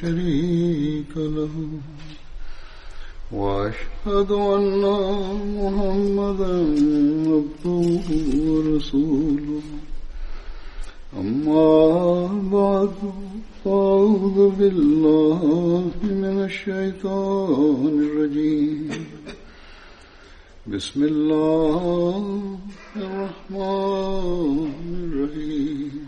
شريك له. وأشهد أن محمدا عبده ورسوله. أما بعد فأعوذ بالله من الشيطان الرجيم. بسم الله الرحمن الرحيم.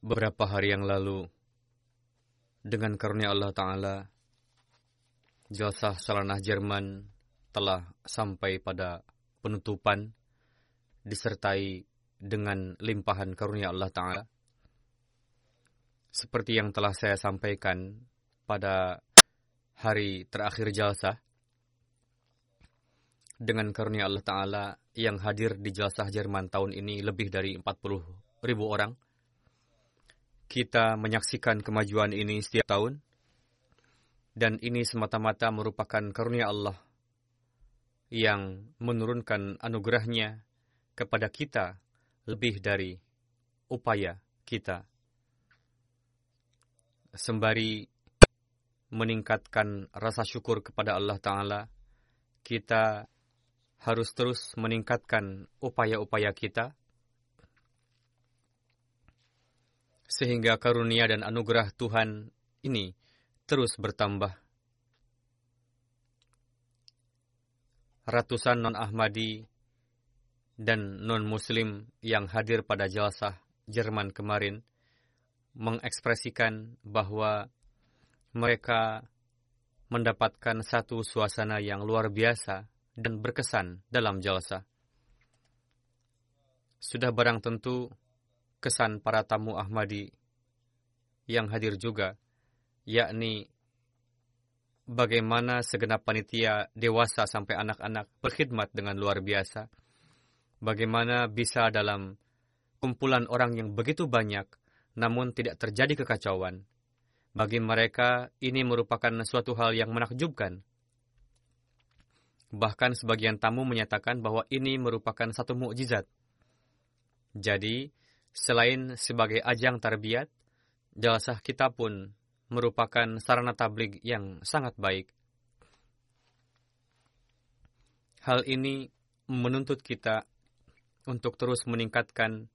Beberapa hari yang lalu, dengan karunia Allah Ta'ala, jasa Salanah Jerman telah sampai pada penutupan, disertai dengan limpahan karunia Allah Ta'ala. Seperti yang telah saya sampaikan pada hari terakhir jalsah, dengan karunia Allah Ta'ala yang hadir di jalsah Jerman tahun ini lebih dari 40 ribu orang, kita menyaksikan kemajuan ini setiap tahun, dan ini semata-mata merupakan karunia Allah yang menurunkan anugerahnya kepada kita lebih dari upaya kita. Sembari meningkatkan rasa syukur kepada Allah Ta'ala, kita harus terus meningkatkan upaya-upaya kita sehingga karunia dan anugerah Tuhan ini terus bertambah. Ratusan non-Ahmadi dan non-Muslim yang hadir pada jalsah Jerman kemarin mengekspresikan bahwa mereka mendapatkan satu suasana yang luar biasa dan berkesan dalam jalsah. Sudah barang tentu kesan para tamu Ahmadi yang hadir juga, yakni bagaimana segenap panitia dewasa sampai anak-anak berkhidmat dengan luar biasa, bagaimana bisa dalam kumpulan orang yang begitu banyak, namun tidak terjadi kekacauan. Bagi mereka, ini merupakan suatu hal yang menakjubkan. Bahkan sebagian tamu menyatakan bahwa ini merupakan satu mukjizat. Jadi, Selain sebagai ajang tarbiyat, jalsah kita pun merupakan sarana tablik yang sangat baik. Hal ini menuntut kita untuk terus meningkatkan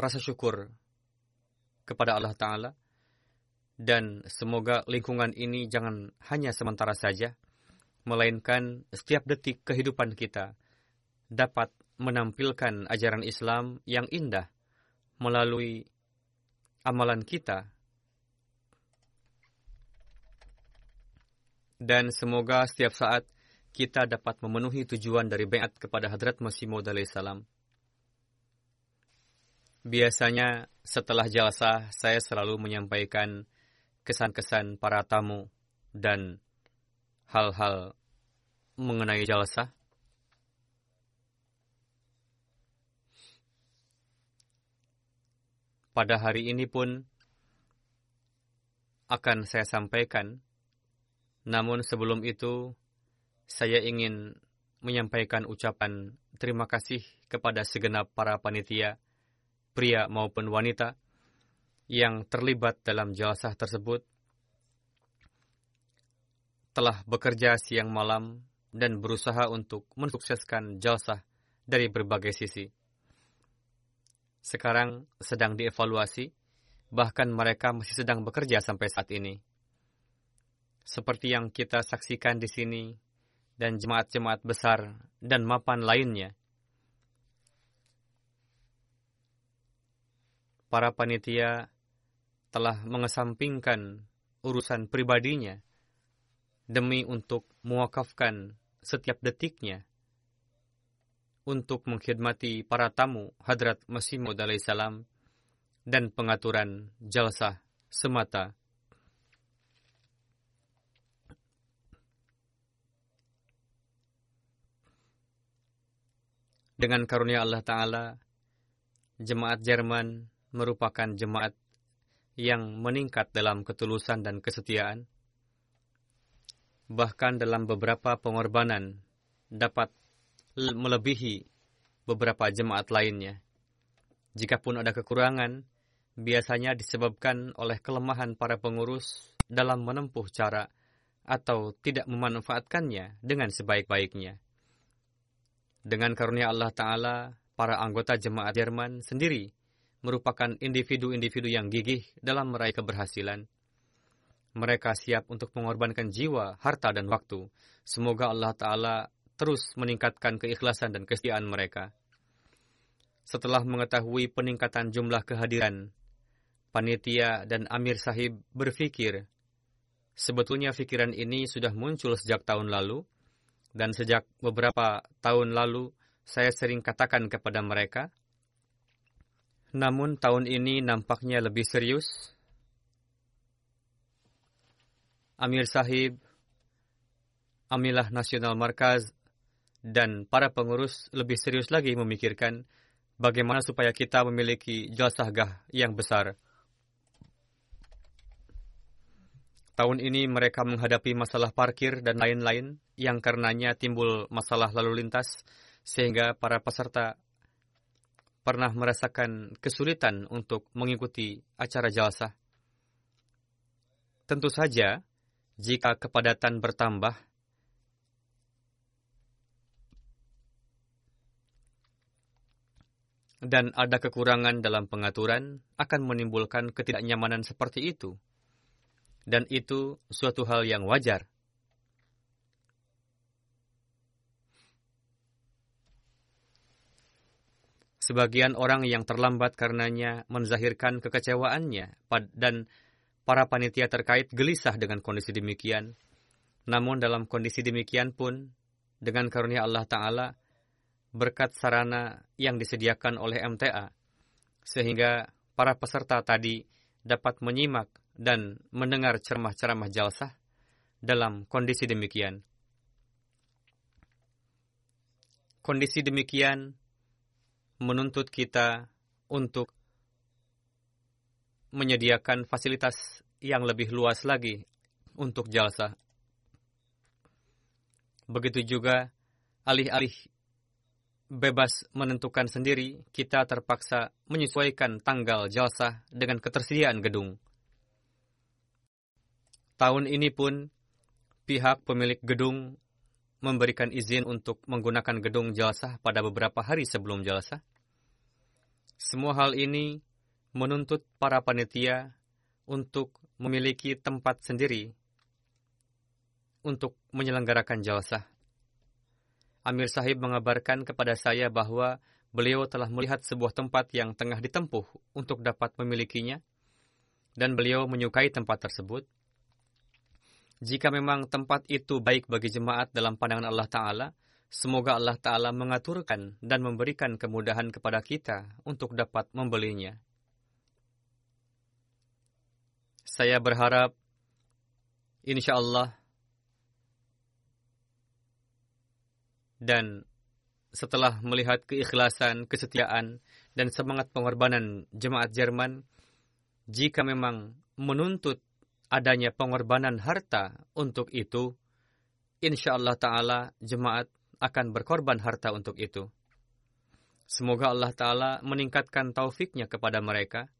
rasa syukur kepada Allah Ta'ala dan semoga lingkungan ini jangan hanya sementara saja, melainkan setiap detik kehidupan kita dapat menampilkan ajaran Islam yang indah melalui amalan kita. Dan semoga setiap saat kita dapat memenuhi tujuan dari bayat kepada Hadrat Masih Maud salam. Biasanya setelah jalsah saya selalu menyampaikan kesan-kesan para tamu dan hal-hal mengenai jalsah. Pada hari ini pun akan saya sampaikan Namun sebelum itu, saya ingin menyampaikan ucapan terima kasih kepada segenap para panitia, pria maupun wanita, yang terlibat dalam jalsah tersebut, telah bekerja siang malam dan berusaha untuk mensukseskan jalsah dari berbagai sisi. Sekarang sedang dievaluasi, bahkan mereka masih sedang bekerja sampai saat ini. Seperti yang kita saksikan di sini, dan jemaat-jemaat besar dan mapan lainnya. Para panitia telah mengesampingkan urusan pribadinya demi untuk mewakafkan setiap detiknya untuk mengkhidmati para tamu Hadrat Masih Maud salam dan pengaturan jalsah semata Dengan karunia Allah Ta'ala, jemaat Jerman merupakan jemaat yang meningkat dalam ketulusan dan kesetiaan. Bahkan dalam beberapa pengorbanan dapat melebihi beberapa jemaat lainnya. Jikapun ada kekurangan, biasanya disebabkan oleh kelemahan para pengurus dalam menempuh cara atau tidak memanfaatkannya dengan sebaik-baiknya. Dengan karunia Allah Ta'ala, para anggota jemaat Jerman sendiri merupakan individu-individu yang gigih dalam meraih keberhasilan. Mereka siap untuk mengorbankan jiwa, harta, dan waktu. Semoga Allah Ta'ala terus meningkatkan keikhlasan dan kesetiaan mereka. Setelah mengetahui peningkatan jumlah kehadiran, panitia dan Amir Sahib berpikir, sebetulnya pikiran ini sudah muncul sejak tahun lalu, dan sejak beberapa tahun lalu, saya sering katakan kepada mereka, namun tahun ini nampaknya lebih serius. Amir Sahib, Amilah Nasional Markaz, dan para pengurus lebih serius lagi memikirkan bagaimana supaya kita memiliki jalsahgah yang besar Tahun ini mereka menghadapi masalah parkir dan lain-lain yang karenanya timbul masalah lalu lintas sehingga para peserta pernah merasakan kesulitan untuk mengikuti acara jalsa. Tentu saja, jika kepadatan bertambah, dan ada kekurangan dalam pengaturan, akan menimbulkan ketidaknyamanan seperti itu dan itu suatu hal yang wajar. Sebagian orang yang terlambat karenanya menzahirkan kekecewaannya dan para panitia terkait gelisah dengan kondisi demikian. Namun dalam kondisi demikian pun, dengan karunia Allah Ta'ala, berkat sarana yang disediakan oleh MTA, sehingga para peserta tadi dapat menyimak dan mendengar ceramah-ceramah jalsah dalam kondisi demikian. Kondisi demikian menuntut kita untuk menyediakan fasilitas yang lebih luas lagi untuk jalsa. Begitu juga alih-alih bebas menentukan sendiri, kita terpaksa menyesuaikan tanggal jalsa dengan ketersediaan gedung. Tahun ini pun pihak pemilik gedung memberikan izin untuk menggunakan gedung jalsah pada beberapa hari sebelum jalsah. Semua hal ini menuntut para panitia untuk memiliki tempat sendiri untuk menyelenggarakan jalsah. Amir Sahib mengabarkan kepada saya bahwa beliau telah melihat sebuah tempat yang tengah ditempuh untuk dapat memilikinya, dan beliau menyukai tempat tersebut jika memang tempat itu baik bagi jemaat dalam pandangan Allah Ta'ala, semoga Allah Ta'ala mengaturkan dan memberikan kemudahan kepada kita untuk dapat membelinya. Saya berharap, insya Allah, dan setelah melihat keikhlasan, kesetiaan, dan semangat pengorbanan jemaat Jerman, jika memang menuntut adanya pengorbanan harta untuk itu, insya Allah Ta'ala jemaat akan berkorban harta untuk itu. Semoga Allah Ta'ala meningkatkan taufiknya kepada mereka.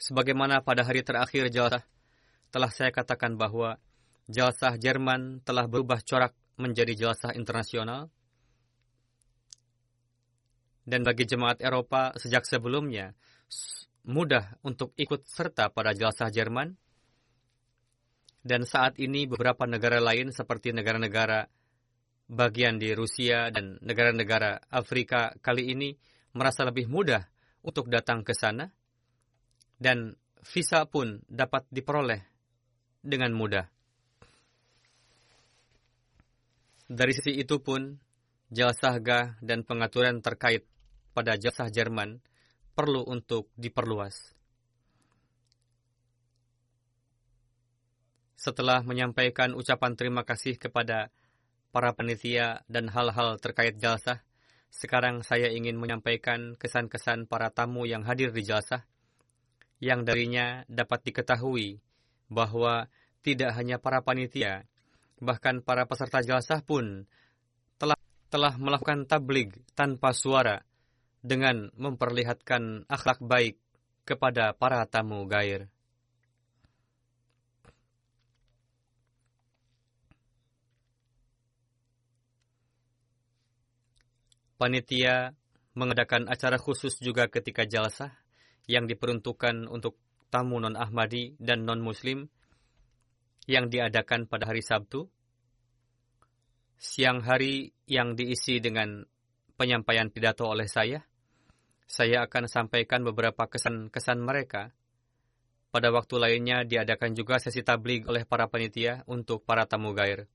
Sebagaimana pada hari terakhir jalsah, telah saya katakan bahwa jalsah Jerman telah berubah corak menjadi jalsah internasional, dan bagi jemaat Eropa sejak sebelumnya mudah untuk ikut serta pada jelasah Jerman. Dan saat ini beberapa negara lain seperti negara-negara bagian di Rusia dan negara-negara Afrika kali ini merasa lebih mudah untuk datang ke sana dan visa pun dapat diperoleh dengan mudah. Dari sisi itu pun, jalsahgah dan pengaturan terkait pada jasa Jerman perlu untuk diperluas. Setelah menyampaikan ucapan terima kasih kepada para panitia dan hal-hal terkait jalsah, sekarang saya ingin menyampaikan kesan-kesan para tamu yang hadir di jalsah, yang darinya dapat diketahui bahwa tidak hanya para panitia, bahkan para peserta jalsah pun telah telah melakukan tablig tanpa suara dengan memperlihatkan akhlak baik kepada para tamu gair. Panitia mengadakan acara khusus juga ketika jalsah yang diperuntukkan untuk tamu non-Ahmadi dan non-Muslim yang diadakan pada hari Sabtu. Siang hari yang diisi dengan penyampaian pidato oleh saya saya akan sampaikan beberapa kesan-kesan mereka. Pada waktu lainnya diadakan juga sesi tablig oleh para panitia untuk para tamu gair.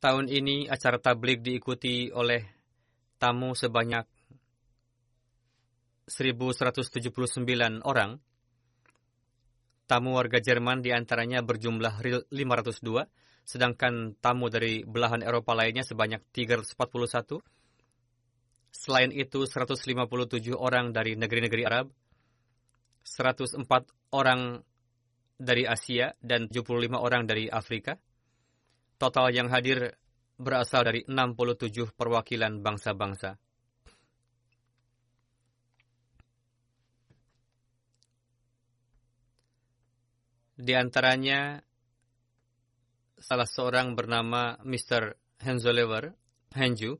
Tahun ini acara tablig diikuti oleh tamu sebanyak 1179 orang. Tamu warga Jerman di antaranya berjumlah 502, sedangkan tamu dari belahan Eropa lainnya sebanyak 341 Selain itu, 157 orang dari negeri-negeri Arab, 104 orang dari Asia, dan 75 orang dari Afrika. Total yang hadir berasal dari 67 perwakilan bangsa-bangsa. Di antaranya, salah seorang bernama Mr. Henzolever, Henju,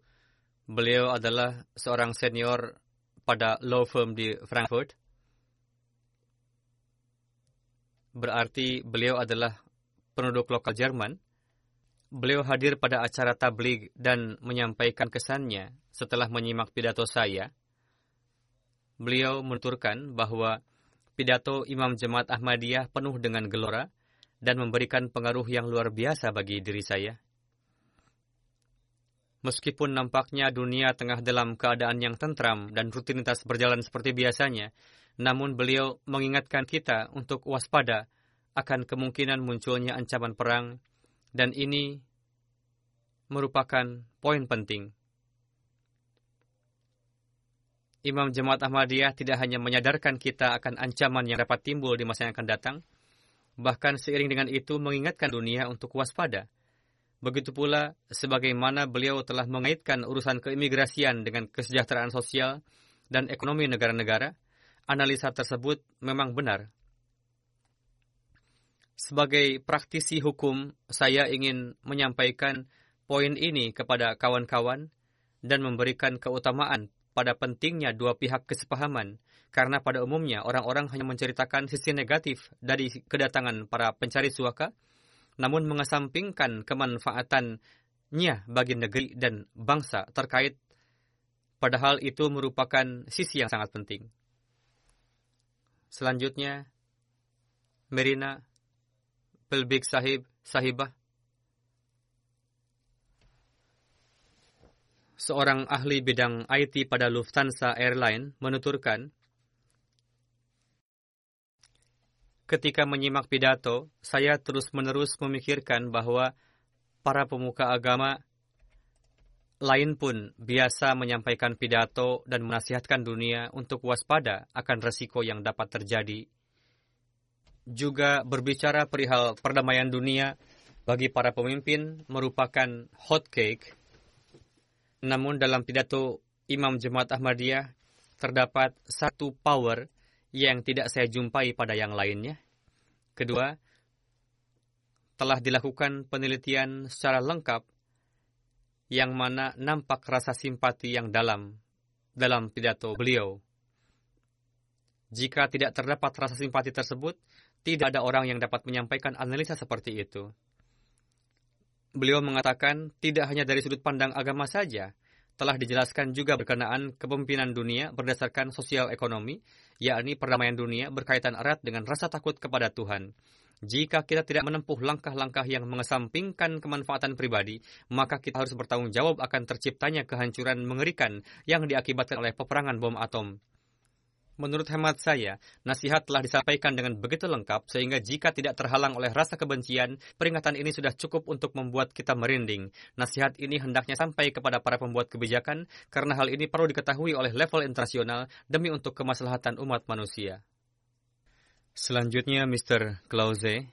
Beliau adalah seorang senior pada law firm di Frankfurt. Berarti beliau adalah penduduk lokal Jerman. Beliau hadir pada acara tablig dan menyampaikan kesannya setelah menyimak pidato saya. Beliau menuturkan bahwa pidato Imam Jemaat Ahmadiyah penuh dengan gelora dan memberikan pengaruh yang luar biasa bagi diri saya. Meskipun nampaknya dunia tengah dalam keadaan yang tentram dan rutinitas berjalan seperti biasanya, namun beliau mengingatkan kita untuk waspada akan kemungkinan munculnya ancaman perang, dan ini merupakan poin penting. Imam Jemaat Ahmadiyah tidak hanya menyadarkan kita akan ancaman yang dapat timbul di masa yang akan datang, bahkan seiring dengan itu mengingatkan dunia untuk waspada – Begitu pula sebagaimana beliau telah mengaitkan urusan keimigrasian dengan kesejahteraan sosial dan ekonomi negara-negara, analisa tersebut memang benar. Sebagai praktisi hukum, saya ingin menyampaikan poin ini kepada kawan-kawan dan memberikan keutamaan pada pentingnya dua pihak kesepahaman, karena pada umumnya orang-orang hanya menceritakan sisi negatif dari kedatangan para pencari suaka, namun mengesampingkan kemanfaatannya bagi negeri dan bangsa terkait padahal itu merupakan sisi yang sangat penting. Selanjutnya, Merina Pelbik Sahib Sahibah seorang ahli bidang IT pada Lufthansa Airline menuturkan Ketika menyimak pidato, saya terus-menerus memikirkan bahwa para pemuka agama lain pun biasa menyampaikan pidato dan menasihatkan dunia untuk waspada akan resiko yang dapat terjadi. Juga berbicara perihal perdamaian dunia bagi para pemimpin merupakan hot cake. Namun dalam pidato Imam Jemaat Ahmadiyah terdapat satu power yang tidak saya jumpai pada yang lainnya. Kedua, telah dilakukan penelitian secara lengkap yang mana nampak rasa simpati yang dalam dalam pidato beliau. Jika tidak terdapat rasa simpati tersebut, tidak ada orang yang dapat menyampaikan analisa seperti itu. Beliau mengatakan tidak hanya dari sudut pandang agama saja, telah dijelaskan juga berkenaan kepemimpinan dunia berdasarkan sosial ekonomi, yakni perdamaian dunia berkaitan erat dengan rasa takut kepada Tuhan. Jika kita tidak menempuh langkah-langkah yang mengesampingkan kemanfaatan pribadi, maka kita harus bertanggung jawab akan terciptanya kehancuran mengerikan yang diakibatkan oleh peperangan bom atom. Menurut hemat saya, nasihat telah disampaikan dengan begitu lengkap sehingga jika tidak terhalang oleh rasa kebencian, peringatan ini sudah cukup untuk membuat kita merinding. Nasihat ini hendaknya sampai kepada para pembuat kebijakan karena hal ini perlu diketahui oleh level internasional demi untuk kemaslahatan umat manusia. Selanjutnya Mr. Klause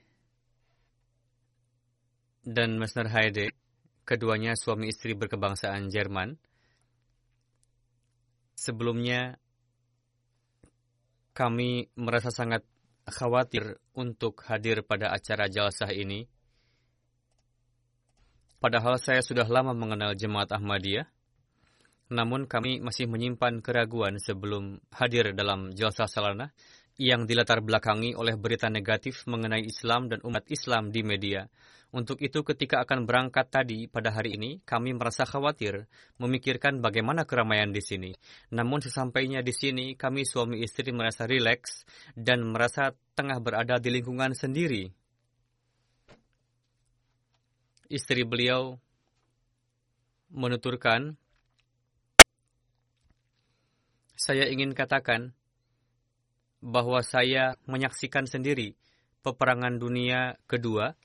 dan Mr. Heide, keduanya suami istri berkebangsaan Jerman. Sebelumnya kami merasa sangat khawatir untuk hadir pada acara jalsah ini. Padahal saya sudah lama mengenal jemaat Ahmadiyah, namun kami masih menyimpan keraguan sebelum hadir dalam jalsah salana yang dilatar belakangi oleh berita negatif mengenai Islam dan umat Islam di media. Untuk itu ketika akan berangkat tadi pada hari ini, kami merasa khawatir memikirkan bagaimana keramaian di sini. Namun sesampainya di sini, kami suami istri merasa rileks dan merasa tengah berada di lingkungan sendiri. Istri beliau menuturkan, saya ingin katakan, bahwa saya menyaksikan sendiri peperangan dunia kedua.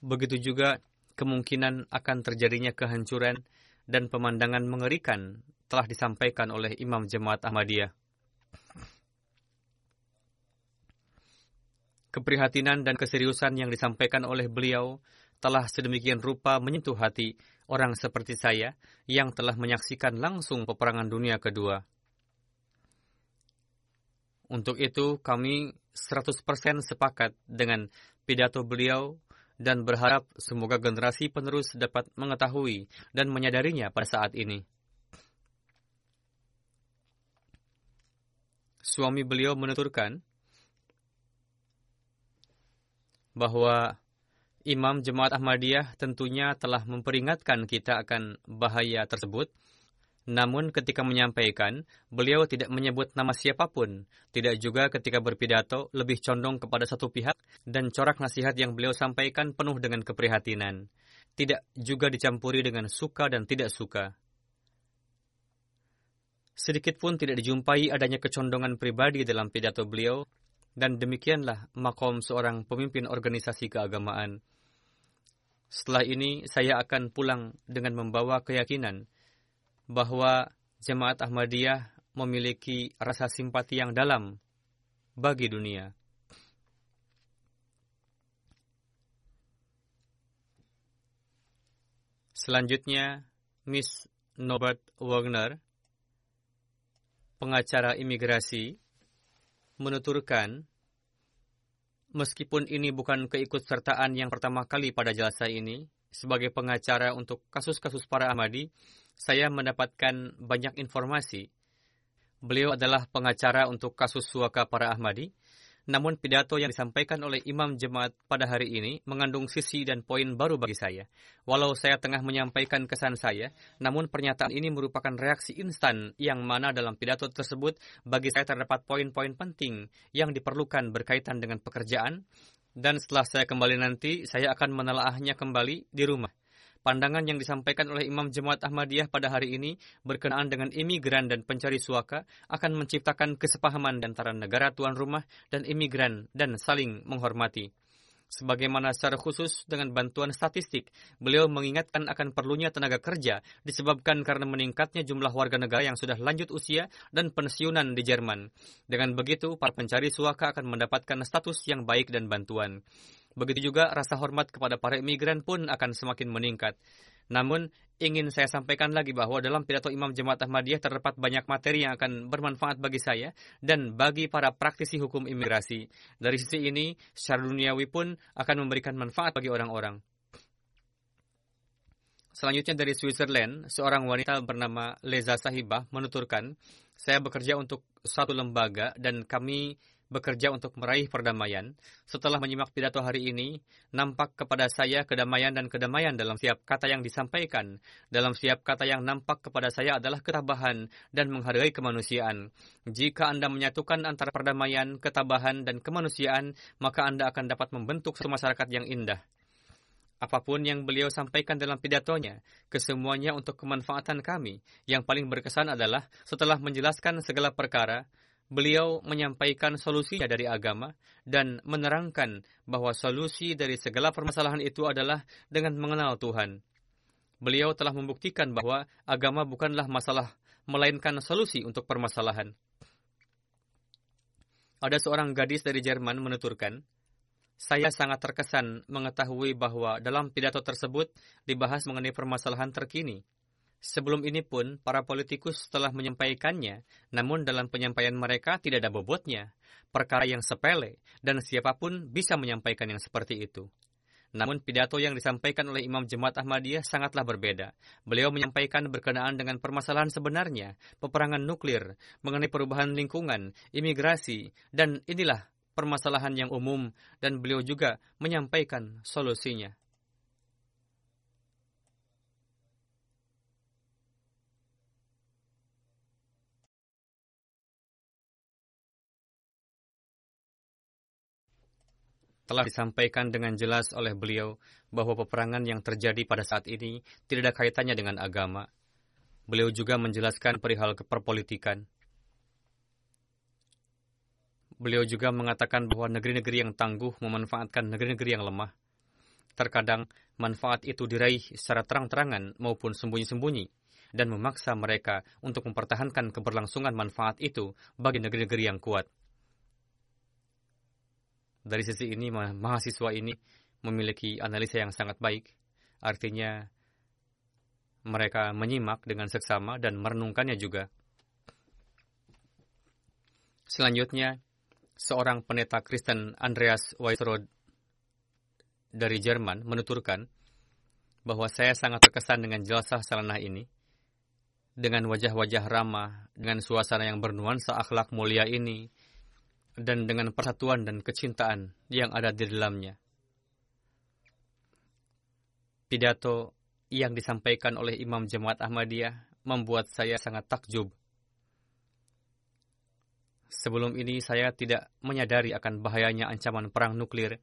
Begitu juga kemungkinan akan terjadinya kehancuran dan pemandangan mengerikan telah disampaikan oleh Imam Jemaat Ahmadiyah. Keprihatinan dan keseriusan yang disampaikan oleh beliau telah sedemikian rupa menyentuh hati orang seperti saya yang telah menyaksikan langsung peperangan dunia kedua. Untuk itu kami 100% sepakat dengan pidato beliau dan berharap semoga generasi penerus dapat mengetahui dan menyadarinya pada saat ini. Suami beliau menuturkan bahwa Imam Jemaat Ahmadiyah tentunya telah memperingatkan kita akan bahaya tersebut namun ketika menyampaikan, beliau tidak menyebut nama siapa pun, tidak juga ketika berpidato lebih condong kepada satu pihak, dan corak nasihat yang beliau sampaikan penuh dengan keprihatinan. Tidak juga dicampuri dengan suka dan tidak suka. Sedikit pun tidak dijumpai adanya kecondongan pribadi dalam pidato beliau, dan demikianlah makom seorang pemimpin organisasi keagamaan. Setelah ini, saya akan pulang dengan membawa keyakinan bahwa jemaat Ahmadiyah memiliki rasa simpati yang dalam bagi dunia. Selanjutnya, Miss Norbert Wagner, pengacara imigrasi, menuturkan, meskipun ini bukan keikutsertaan yang pertama kali pada jasa ini, sebagai pengacara untuk kasus-kasus para Ahmadi, saya mendapatkan banyak informasi. Beliau adalah pengacara untuk kasus suaka para Ahmadi, namun pidato yang disampaikan oleh Imam Jemaat pada hari ini mengandung sisi dan poin baru bagi saya. Walau saya tengah menyampaikan kesan saya, namun pernyataan ini merupakan reaksi instan yang mana dalam pidato tersebut bagi saya terdapat poin-poin penting yang diperlukan berkaitan dengan pekerjaan, dan setelah saya kembali nanti, saya akan menelaahnya kembali di rumah. Pandangan yang disampaikan oleh Imam Jemaat Ahmadiyah pada hari ini berkenaan dengan imigran dan pencari suaka akan menciptakan kesepahaman antara negara tuan rumah dan imigran dan saling menghormati. Sebagaimana secara khusus dengan bantuan statistik, beliau mengingatkan akan perlunya tenaga kerja disebabkan karena meningkatnya jumlah warga negara yang sudah lanjut usia dan pensiunan di Jerman. Dengan begitu, para pencari suaka akan mendapatkan status yang baik dan bantuan. Begitu juga rasa hormat kepada para imigran pun akan semakin meningkat. Namun, ingin saya sampaikan lagi bahwa dalam pidato Imam Jemaat Ahmadiyah terdapat banyak materi yang akan bermanfaat bagi saya dan bagi para praktisi hukum imigrasi. Dari sisi ini, secara duniawi pun akan memberikan manfaat bagi orang-orang. Selanjutnya dari Switzerland, seorang wanita bernama Leza Sahibah menuturkan, saya bekerja untuk satu lembaga dan kami bekerja untuk meraih perdamaian. Setelah menyimak pidato hari ini, nampak kepada saya kedamaian dan kedamaian dalam setiap kata yang disampaikan. Dalam setiap kata yang nampak kepada saya adalah ketabahan dan menghargai kemanusiaan. Jika Anda menyatukan antara perdamaian, ketabahan, dan kemanusiaan, maka Anda akan dapat membentuk satu masyarakat yang indah. Apa pun yang beliau sampaikan dalam pidatonya, kesemuanya untuk kemanfaatan kami. Yang paling berkesan adalah setelah menjelaskan segala perkara, beliau menyampaikan solusinya dari agama dan menerangkan bahwa solusi dari segala permasalahan itu adalah dengan mengenal Tuhan. Beliau telah membuktikan bahwa agama bukanlah masalah, melainkan solusi untuk permasalahan. Ada seorang gadis dari Jerman menuturkan, saya sangat terkesan mengetahui bahwa dalam pidato tersebut dibahas mengenai permasalahan terkini. Sebelum ini pun, para politikus telah menyampaikannya, namun dalam penyampaian mereka tidak ada bobotnya, perkara yang sepele, dan siapa pun bisa menyampaikan yang seperti itu. Namun pidato yang disampaikan oleh Imam Jemaat Ahmadiyah sangatlah berbeda. Beliau menyampaikan berkenaan dengan permasalahan sebenarnya, peperangan nuklir, mengenai perubahan lingkungan, imigrasi, dan inilah permasalahan yang umum, dan beliau juga menyampaikan solusinya. Telah disampaikan dengan jelas oleh beliau bahwa peperangan yang terjadi pada saat ini tidak ada kaitannya dengan agama. Beliau juga menjelaskan perihal keperpolitikan. Beliau juga mengatakan bahwa negeri-negeri yang tangguh memanfaatkan negeri-negeri yang lemah. Terkadang manfaat itu diraih secara terang-terangan maupun sembunyi-sembunyi dan memaksa mereka untuk mempertahankan keberlangsungan manfaat itu bagi negeri-negeri yang kuat. Dari sisi ini, mahasiswa ini memiliki analisa yang sangat baik. Artinya, mereka menyimak dengan seksama dan merenungkannya juga. Selanjutnya, seorang pendeta Kristen Andreas Weisrod dari Jerman menuturkan bahwa saya sangat terkesan dengan jelasah salanah ini. Dengan wajah-wajah ramah, dengan suasana yang bernuansa akhlak mulia ini, dan dengan persatuan dan kecintaan yang ada di dalamnya. Pidato yang disampaikan oleh Imam Jemaat Ahmadiyah membuat saya sangat takjub. Sebelum ini saya tidak menyadari akan bahayanya ancaman perang nuklir.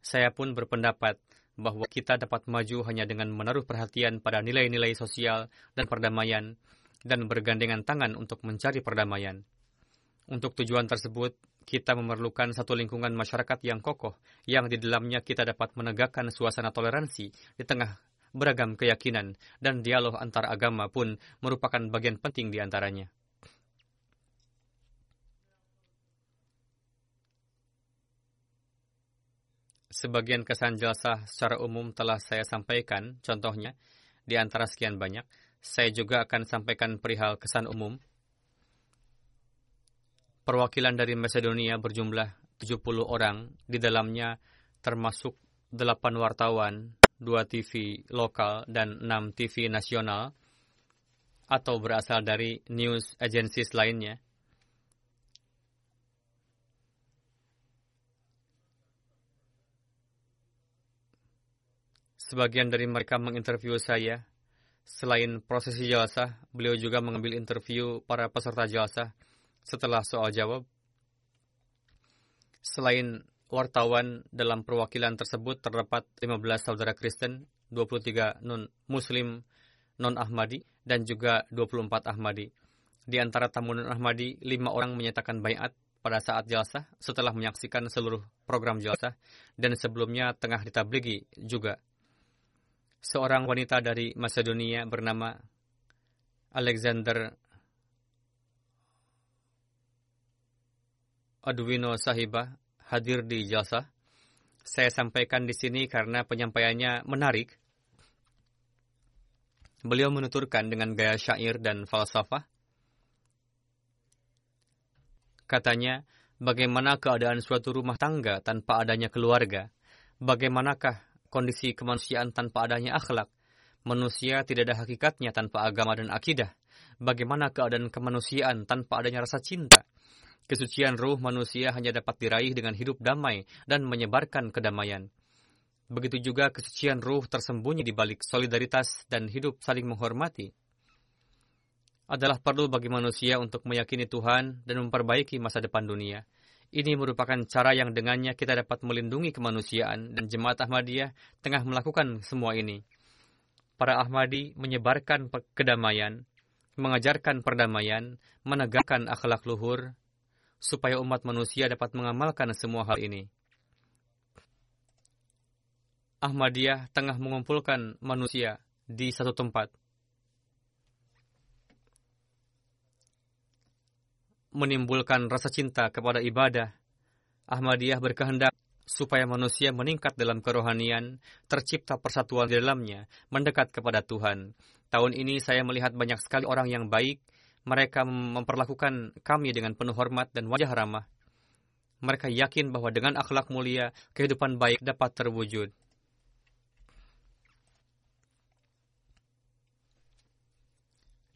Saya pun berpendapat bahwa kita dapat maju hanya dengan menaruh perhatian pada nilai-nilai sosial dan perdamaian dan bergandengan tangan untuk mencari perdamaian. Untuk tujuan tersebut, kita memerlukan satu lingkungan masyarakat yang kokoh, yang di dalamnya kita dapat menegakkan suasana toleransi di tengah beragam keyakinan, dan dialog antar agama pun merupakan bagian penting di antaranya. Sebagian kesan jasa secara umum telah saya sampaikan, contohnya, di antara sekian banyak, saya juga akan sampaikan perihal kesan umum perwakilan dari Macedonia berjumlah 70 orang, di dalamnya termasuk 8 wartawan, 2 TV lokal, dan 6 TV nasional, atau berasal dari news agencies lainnya. Sebagian dari mereka menginterview saya. Selain prosesi jalsah, beliau juga mengambil interview para peserta jalsah setelah soal jawab, selain wartawan dalam perwakilan tersebut terdapat 15 saudara Kristen, 23 non-Muslim non-Ahmadi, dan juga 24 Ahmadi. Di antara tamu non-Ahmadi, lima orang menyatakan bayat pada saat jalsah setelah menyaksikan seluruh program jalsah dan sebelumnya tengah ditabligi juga. Seorang wanita dari Macedonia bernama Alexander Adwino Sahibah hadir di jalsah. Saya sampaikan di sini karena penyampaiannya menarik. Beliau menuturkan dengan gaya syair dan falsafah Katanya, bagaimana keadaan suatu rumah tangga tanpa adanya keluarga? Bagaimanakah kondisi kemanusiaan tanpa adanya akhlak? Manusia tidak ada hakikatnya tanpa agama dan akidah. Bagaimana keadaan kemanusiaan tanpa adanya rasa cinta? Kesucian ruh manusia hanya dapat diraih dengan hidup damai dan menyebarkan kedamaian. Begitu juga kesucian ruh tersembunyi di balik solidaritas dan hidup saling menghormati adalah perlu bagi manusia untuk meyakini Tuhan dan memperbaiki masa depan dunia. Ini merupakan cara yang dengannya kita dapat melindungi kemanusiaan dan jemaat Ahmadiyah tengah melakukan semua ini. Para Ahmadi menyebarkan kedamaian, mengajarkan perdamaian, menegakkan akhlak luhur, supaya umat manusia dapat mengamalkan semua hal ini. Ahmadiyah tengah mengumpulkan manusia di satu tempat menimbulkan rasa cinta kepada ibadah. Ahmadiyah berkehendak supaya manusia meningkat dalam kerohanian, tercipta persatuan di dalamnya, mendekat kepada Tuhan. Tahun ini saya melihat banyak sekali orang yang baik, mereka memperlakukan kami dengan penuh hormat dan wajah ramah. Mereka yakin bahwa dengan akhlak mulia, kehidupan baik dapat terwujud.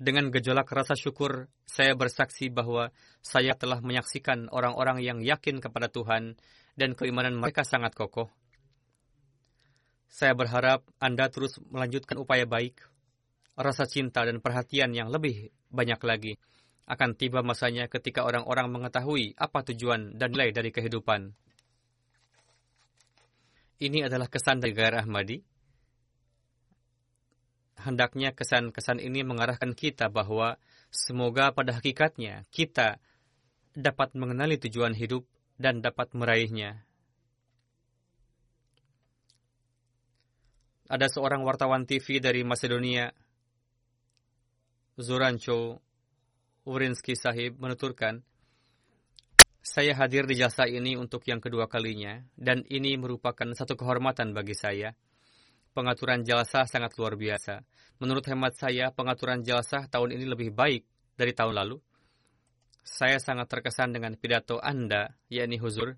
Dengan gejolak rasa syukur, saya bersaksi bahwa saya telah menyaksikan orang-orang yang yakin kepada Tuhan dan keimanan mereka sangat kokoh. Saya berharap Anda terus melanjutkan upaya baik, rasa cinta dan perhatian yang lebih banyak lagi. Akan tiba masanya ketika orang-orang mengetahui apa tujuan dan nilai dari kehidupan. Ini adalah kesan dari Gairah Ahmadi hendaknya kesan-kesan ini mengarahkan kita bahwa semoga pada hakikatnya kita dapat mengenali tujuan hidup dan dapat meraihnya. Ada seorang wartawan TV dari Macedonia, Zorancho Urinsky Sahib, menuturkan, saya hadir di jasa ini untuk yang kedua kalinya, dan ini merupakan satu kehormatan bagi saya pengaturan jalsa sangat luar biasa. Menurut hemat saya, pengaturan jalsa tahun ini lebih baik dari tahun lalu. Saya sangat terkesan dengan pidato Anda, yakni huzur.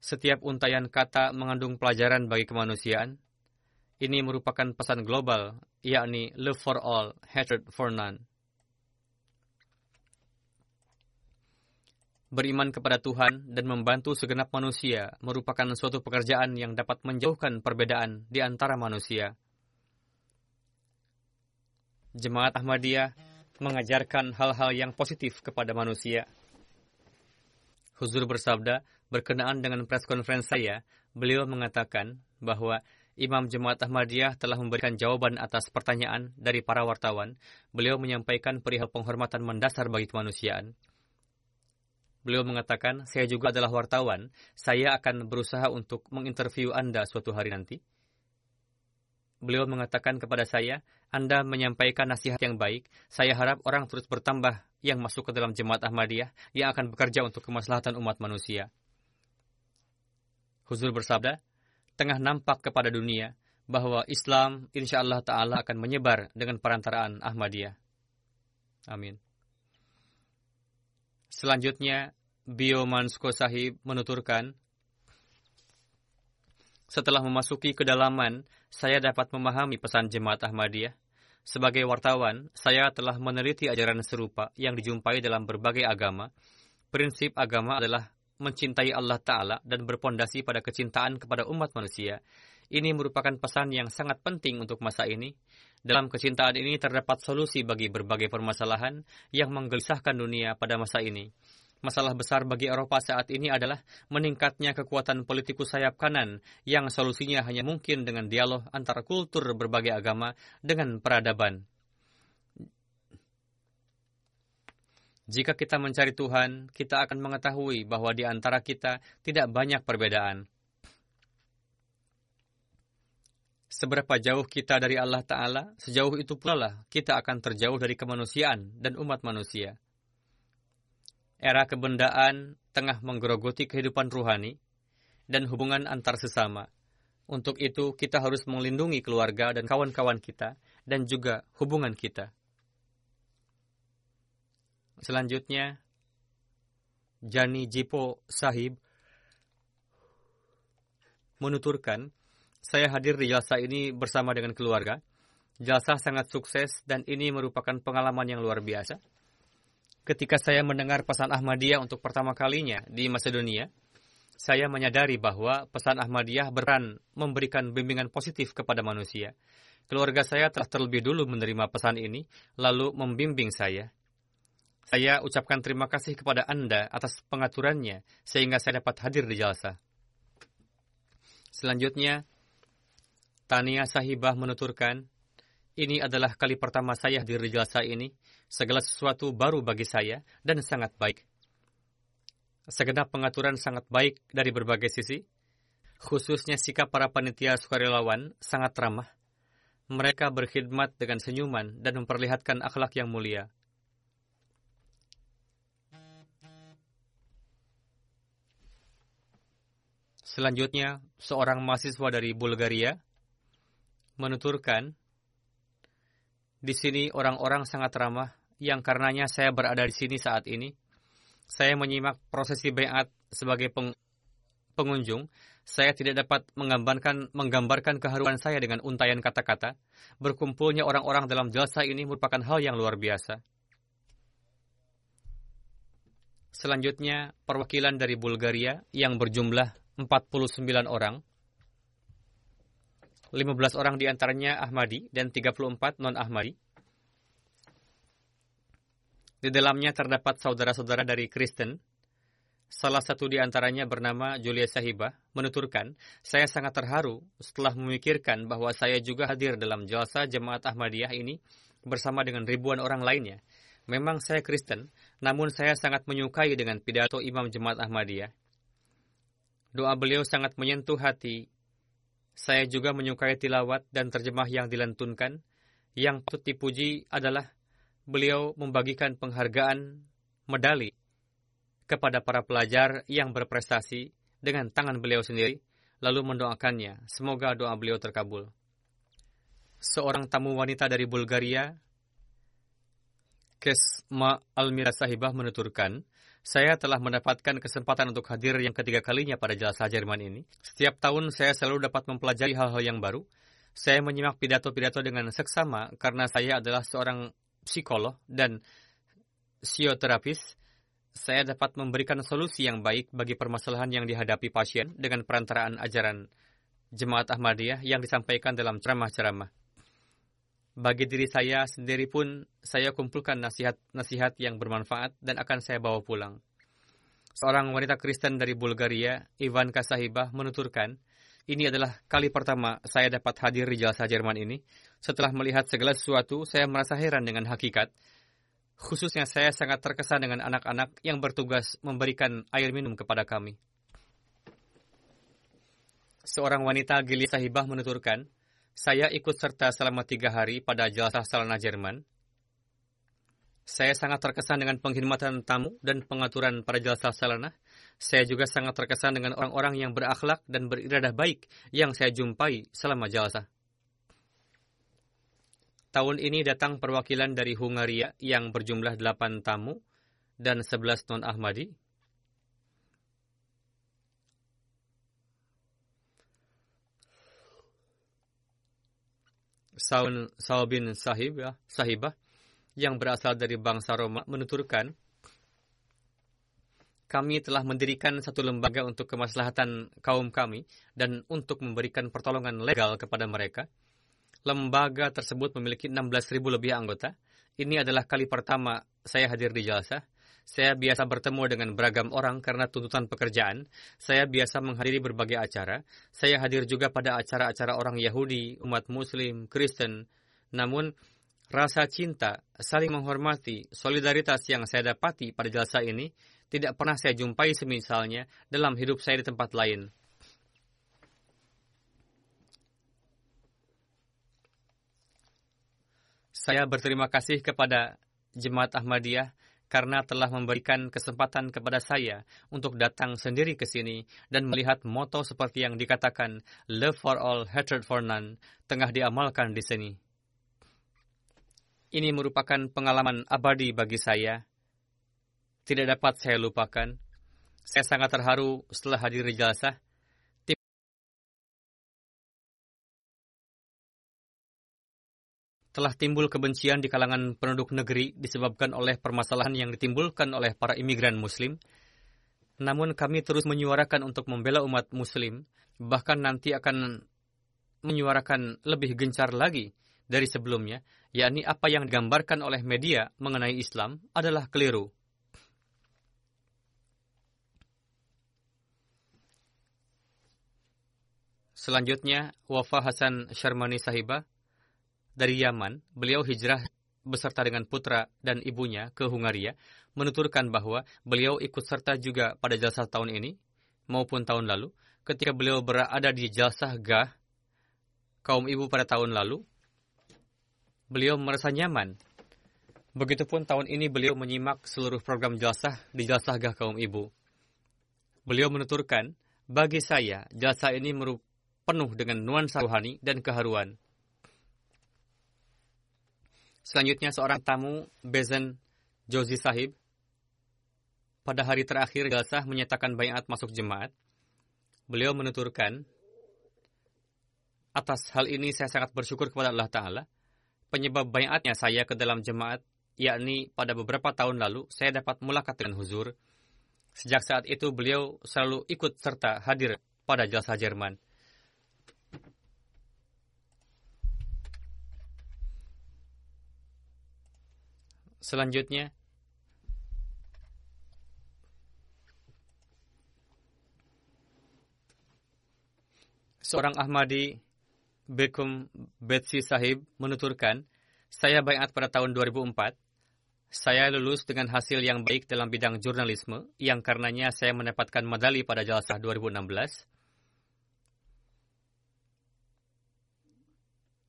Setiap untayan kata mengandung pelajaran bagi kemanusiaan. Ini merupakan pesan global, yakni love for all, hatred for none. Beriman kepada Tuhan dan membantu segenap manusia merupakan suatu pekerjaan yang dapat menjauhkan perbedaan di antara manusia. Jemaat Ahmadiyah mengajarkan hal-hal yang positif kepada manusia. Huzur bersabda, berkenaan dengan press conference saya, beliau mengatakan bahwa Imam Jemaat Ahmadiyah telah memberikan jawaban atas pertanyaan dari para wartawan. Beliau menyampaikan perihal penghormatan mendasar bagi kemanusiaan. Beliau mengatakan, saya juga adalah wartawan. Saya akan berusaha untuk menginterview Anda suatu hari nanti. Beliau mengatakan kepada saya, Anda menyampaikan nasihat yang baik. Saya harap orang terus bertambah yang masuk ke dalam jemaat Ahmadiyah yang akan bekerja untuk kemaslahatan umat manusia. Huzur bersabda, tengah nampak kepada dunia bahwa Islam insya Allah Ta'ala akan menyebar dengan perantaraan Ahmadiyah. Amin. Selanjutnya, Bio Mansko Sahib menuturkan, setelah memasuki kedalaman, saya dapat memahami pesan jemaat Ahmadiyah. Sebagai wartawan, saya telah meneliti ajaran serupa yang dijumpai dalam berbagai agama. Prinsip agama adalah mencintai Allah Ta'ala dan berpondasi pada kecintaan kepada umat manusia. Ini merupakan pesan yang sangat penting untuk masa ini. Dalam kecintaan ini terdapat solusi bagi berbagai permasalahan yang menggelisahkan dunia pada masa ini. Masalah besar bagi Eropa saat ini adalah meningkatnya kekuatan politikus sayap kanan yang solusinya hanya mungkin dengan dialog antara kultur berbagai agama dengan peradaban. Jika kita mencari Tuhan, kita akan mengetahui bahwa di antara kita tidak banyak perbedaan. Seberapa jauh kita dari Allah Ta'ala, sejauh itu pula lah kita akan terjauh dari kemanusiaan dan umat manusia. Era kebendaan tengah menggerogoti kehidupan ruhani dan hubungan antar sesama. Untuk itu, kita harus melindungi keluarga dan kawan-kawan kita, dan juga hubungan kita. Selanjutnya, Jani Jipo Sahib menuturkan, saya hadir di jalsa ini bersama dengan keluarga. Jalsa sangat sukses dan ini merupakan pengalaman yang luar biasa. Ketika saya mendengar pesan Ahmadiyah untuk pertama kalinya di Macedonia, saya menyadari bahwa pesan Ahmadiyah beran memberikan bimbingan positif kepada manusia. Keluarga saya telah terlebih dulu menerima pesan ini, lalu membimbing saya. Saya ucapkan terima kasih kepada Anda atas pengaturannya sehingga saya dapat hadir di jalsa. Selanjutnya, Tania Sahibah menuturkan, ini adalah kali pertama saya hadir di jalsa ini. Segala sesuatu baru bagi saya dan sangat baik. Segenap pengaturan sangat baik dari berbagai sisi, khususnya sikap para panitia sukarelawan sangat ramah. Mereka berkhidmat dengan senyuman dan memperlihatkan akhlak yang mulia. Selanjutnya, seorang mahasiswa dari Bulgaria menuturkan, di sini orang-orang sangat ramah, yang karenanya saya berada di sini saat ini. Saya menyimak prosesi bayat sebagai peng pengunjung. Saya tidak dapat menggambarkan, menggambarkan keharuan saya dengan untayan kata-kata. Berkumpulnya orang-orang dalam jasa ini merupakan hal yang luar biasa. Selanjutnya, perwakilan dari Bulgaria yang berjumlah 49 orang. 15 orang di antaranya Ahmadi dan 34 non-Ahmadi. Di dalamnya terdapat saudara-saudara dari Kristen. Salah satu di antaranya bernama Julia Sahibah menuturkan, saya sangat terharu setelah memikirkan bahwa saya juga hadir dalam jasa jemaat Ahmadiyah ini bersama dengan ribuan orang lainnya. Memang saya Kristen, namun saya sangat menyukai dengan pidato Imam Jemaat Ahmadiyah. Doa beliau sangat menyentuh hati. Saya juga menyukai tilawat dan terjemah yang dilantunkan. Yang patut dipuji adalah beliau membagikan penghargaan medali kepada para pelajar yang berprestasi dengan tangan beliau sendiri, lalu mendoakannya. Semoga doa beliau terkabul. Seorang tamu wanita dari Bulgaria, Kesma Almira Sahibah menuturkan, saya telah mendapatkan kesempatan untuk hadir yang ketiga kalinya pada jasa Jerman ini. Setiap tahun saya selalu dapat mempelajari hal-hal yang baru. Saya menyimak pidato-pidato dengan seksama karena saya adalah seorang psikolog dan psioterapis. Saya dapat memberikan solusi yang baik bagi permasalahan yang dihadapi pasien dengan perantaraan ajaran Jemaat Ahmadiyah yang disampaikan dalam ceramah-ceramah. Bagi diri saya sendiri pun, saya kumpulkan nasihat-nasihat yang bermanfaat dan akan saya bawa pulang. Seorang wanita Kristen dari Bulgaria, Ivan Kasahibah, menuturkan, ini adalah kali pertama saya dapat hadir di jasa Jerman ini. Setelah melihat segala sesuatu, saya merasa heran dengan hakikat. Khususnya saya sangat terkesan dengan anak-anak yang bertugas memberikan air minum kepada kami. Seorang wanita Gili Sahibah menuturkan, saya ikut serta selama tiga hari pada jasa Salana Jerman. Saya sangat terkesan dengan pengkhidmatan tamu dan pengaturan pada jasa Salana. Saya juga sangat terkesan dengan orang-orang yang berakhlak dan beriradah baik yang saya jumpai selama jasa. Tahun ini datang perwakilan dari Hungaria yang berjumlah delapan tamu dan sebelas non-Ahmadi Saun Saubin Sahib ya, Sahibah yang berasal dari bangsa Roma menuturkan kami telah mendirikan satu lembaga untuk kemaslahatan kaum kami dan untuk memberikan pertolongan legal kepada mereka. Lembaga tersebut memiliki 16.000 lebih anggota. Ini adalah kali pertama saya hadir di jalsa. Saya biasa bertemu dengan beragam orang karena tuntutan pekerjaan. Saya biasa menghadiri berbagai acara. Saya hadir juga pada acara-acara orang Yahudi, umat Muslim, Kristen. Namun, Rasa cinta, saling menghormati, solidaritas yang saya dapati pada jalsa ini tidak pernah saya jumpai semisalnya dalam hidup saya di tempat lain. Saya berterima kasih kepada Jemaat Ahmadiyah karena telah memberikan kesempatan kepada saya untuk datang sendiri ke sini dan melihat moto seperti yang dikatakan Love for all, hatred for none tengah diamalkan di sini. Ini merupakan pengalaman abadi bagi saya. Tidak dapat saya lupakan. Saya sangat terharu setelah hadir di jalsah. Telah timbul kebencian di kalangan penduduk negeri disebabkan oleh permasalahan yang ditimbulkan oleh para imigran muslim. Namun kami terus menyuarakan untuk membela umat muslim, bahkan nanti akan menyuarakan lebih gencar lagi dari sebelumnya, yakni apa yang digambarkan oleh media mengenai Islam adalah keliru. Selanjutnya, Wafa Hasan Sharmani Sahibah dari Yaman, beliau hijrah beserta dengan putra dan ibunya ke Hungaria, menuturkan bahwa beliau ikut serta juga pada jalsah tahun ini maupun tahun lalu, ketika beliau berada di jalsah Gah kaum ibu pada tahun lalu, beliau merasa nyaman. Begitupun tahun ini beliau menyimak seluruh program jalsah di jalsah gah kaum ibu. Beliau menuturkan, bagi saya, jalsah ini penuh dengan nuansa rohani dan keharuan. Selanjutnya seorang tamu, Bezen Jozi Sahib, pada hari terakhir jalsah menyatakan bayat masuk jemaat. Beliau menuturkan, atas hal ini saya sangat bersyukur kepada Allah Ta'ala penyebab bayatnya saya ke dalam jemaat, yakni pada beberapa tahun lalu saya dapat mulakat dengan huzur. Sejak saat itu beliau selalu ikut serta hadir pada jasa Jerman. Selanjutnya, seorang Ahmadi Bekum Betsy Sahib menuturkan, saya bayat pada tahun 2004. Saya lulus dengan hasil yang baik dalam bidang jurnalisme, yang karenanya saya mendapatkan medali pada Jalsah 2016.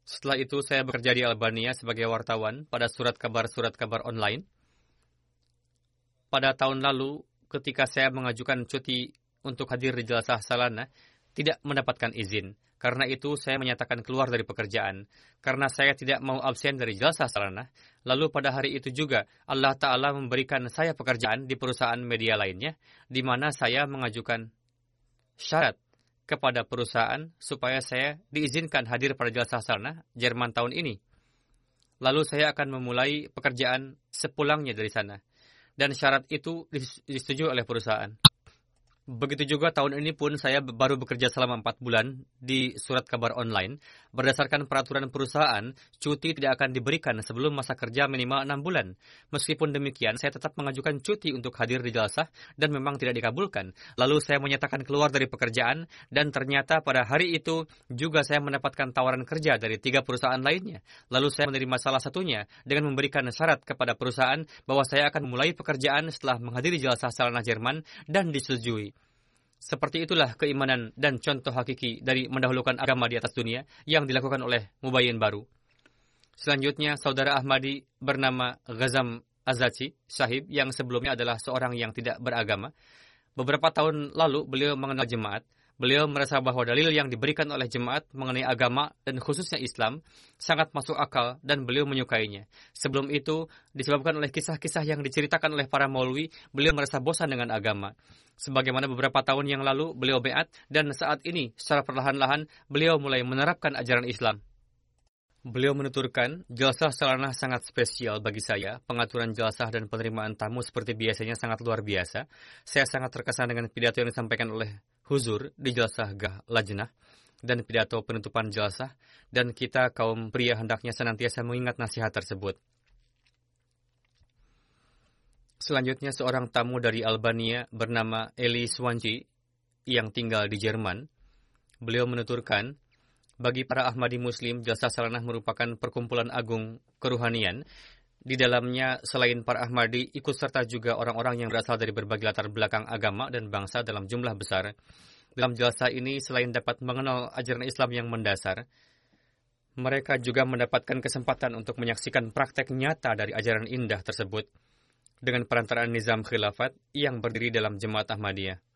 Setelah itu saya bekerja di Albania sebagai wartawan pada surat kabar-surat kabar online. Pada tahun lalu, ketika saya mengajukan cuti untuk hadir di Jalsah Salana, tidak mendapatkan izin. Karena itu saya menyatakan keluar dari pekerjaan. Karena saya tidak mau absen dari jasa sarana. Lalu pada hari itu juga Allah Ta'ala memberikan saya pekerjaan di perusahaan media lainnya. Di mana saya mengajukan syarat kepada perusahaan supaya saya diizinkan hadir pada jasa sarana Jerman tahun ini. Lalu saya akan memulai pekerjaan sepulangnya dari sana. Dan syarat itu disetujui oleh perusahaan. Begitu juga tahun ini pun saya baru bekerja selama empat bulan di surat kabar online. Berdasarkan peraturan perusahaan, cuti tidak akan diberikan sebelum masa kerja minimal enam bulan. Meskipun demikian, saya tetap mengajukan cuti untuk hadir di jalsah dan memang tidak dikabulkan. Lalu saya menyatakan keluar dari pekerjaan dan ternyata pada hari itu juga saya mendapatkan tawaran kerja dari tiga perusahaan lainnya. Lalu saya menerima salah satunya dengan memberikan syarat kepada perusahaan bahwa saya akan memulai pekerjaan setelah menghadiri jalsah Salana Jerman dan disetujui. Seperti itulah keimanan dan contoh hakiki dari mendahulukan agama di atas dunia yang dilakukan oleh Mubayyin baru. Selanjutnya, saudara Ahmadi bernama Ghazam Azaci, sahib yang sebelumnya adalah seorang yang tidak beragama. Beberapa tahun lalu beliau mengenal jemaat. Beliau merasa bahwa dalil yang diberikan oleh jemaat mengenai agama dan khususnya Islam sangat masuk akal dan beliau menyukainya. Sebelum itu, disebabkan oleh kisah-kisah yang diceritakan oleh para maulwi, beliau merasa bosan dengan agama sebagaimana beberapa tahun yang lalu beliau beat dan saat ini secara perlahan-lahan beliau mulai menerapkan ajaran Islam. Beliau menuturkan, jalsah selanah sangat spesial bagi saya. Pengaturan jalsah dan penerimaan tamu seperti biasanya sangat luar biasa. Saya sangat terkesan dengan pidato yang disampaikan oleh Huzur di jalsah Gah Lajnah dan pidato penutupan jalsah dan kita kaum pria hendaknya senantiasa mengingat nasihat tersebut. Selanjutnya seorang tamu dari Albania bernama Eli Swanci yang tinggal di Jerman. Beliau menuturkan, Bagi para Ahmadi Muslim, Jalsah Salanah merupakan perkumpulan agung keruhanian. Di dalamnya, selain para Ahmadi, ikut serta juga orang-orang yang berasal dari berbagai latar belakang agama dan bangsa dalam jumlah besar. Dalam jalsa ini, selain dapat mengenal ajaran Islam yang mendasar, mereka juga mendapatkan kesempatan untuk menyaksikan praktek nyata dari ajaran indah tersebut dengan perantaraan nizam khilafat yang berdiri dalam jemaat Ahmadiyah.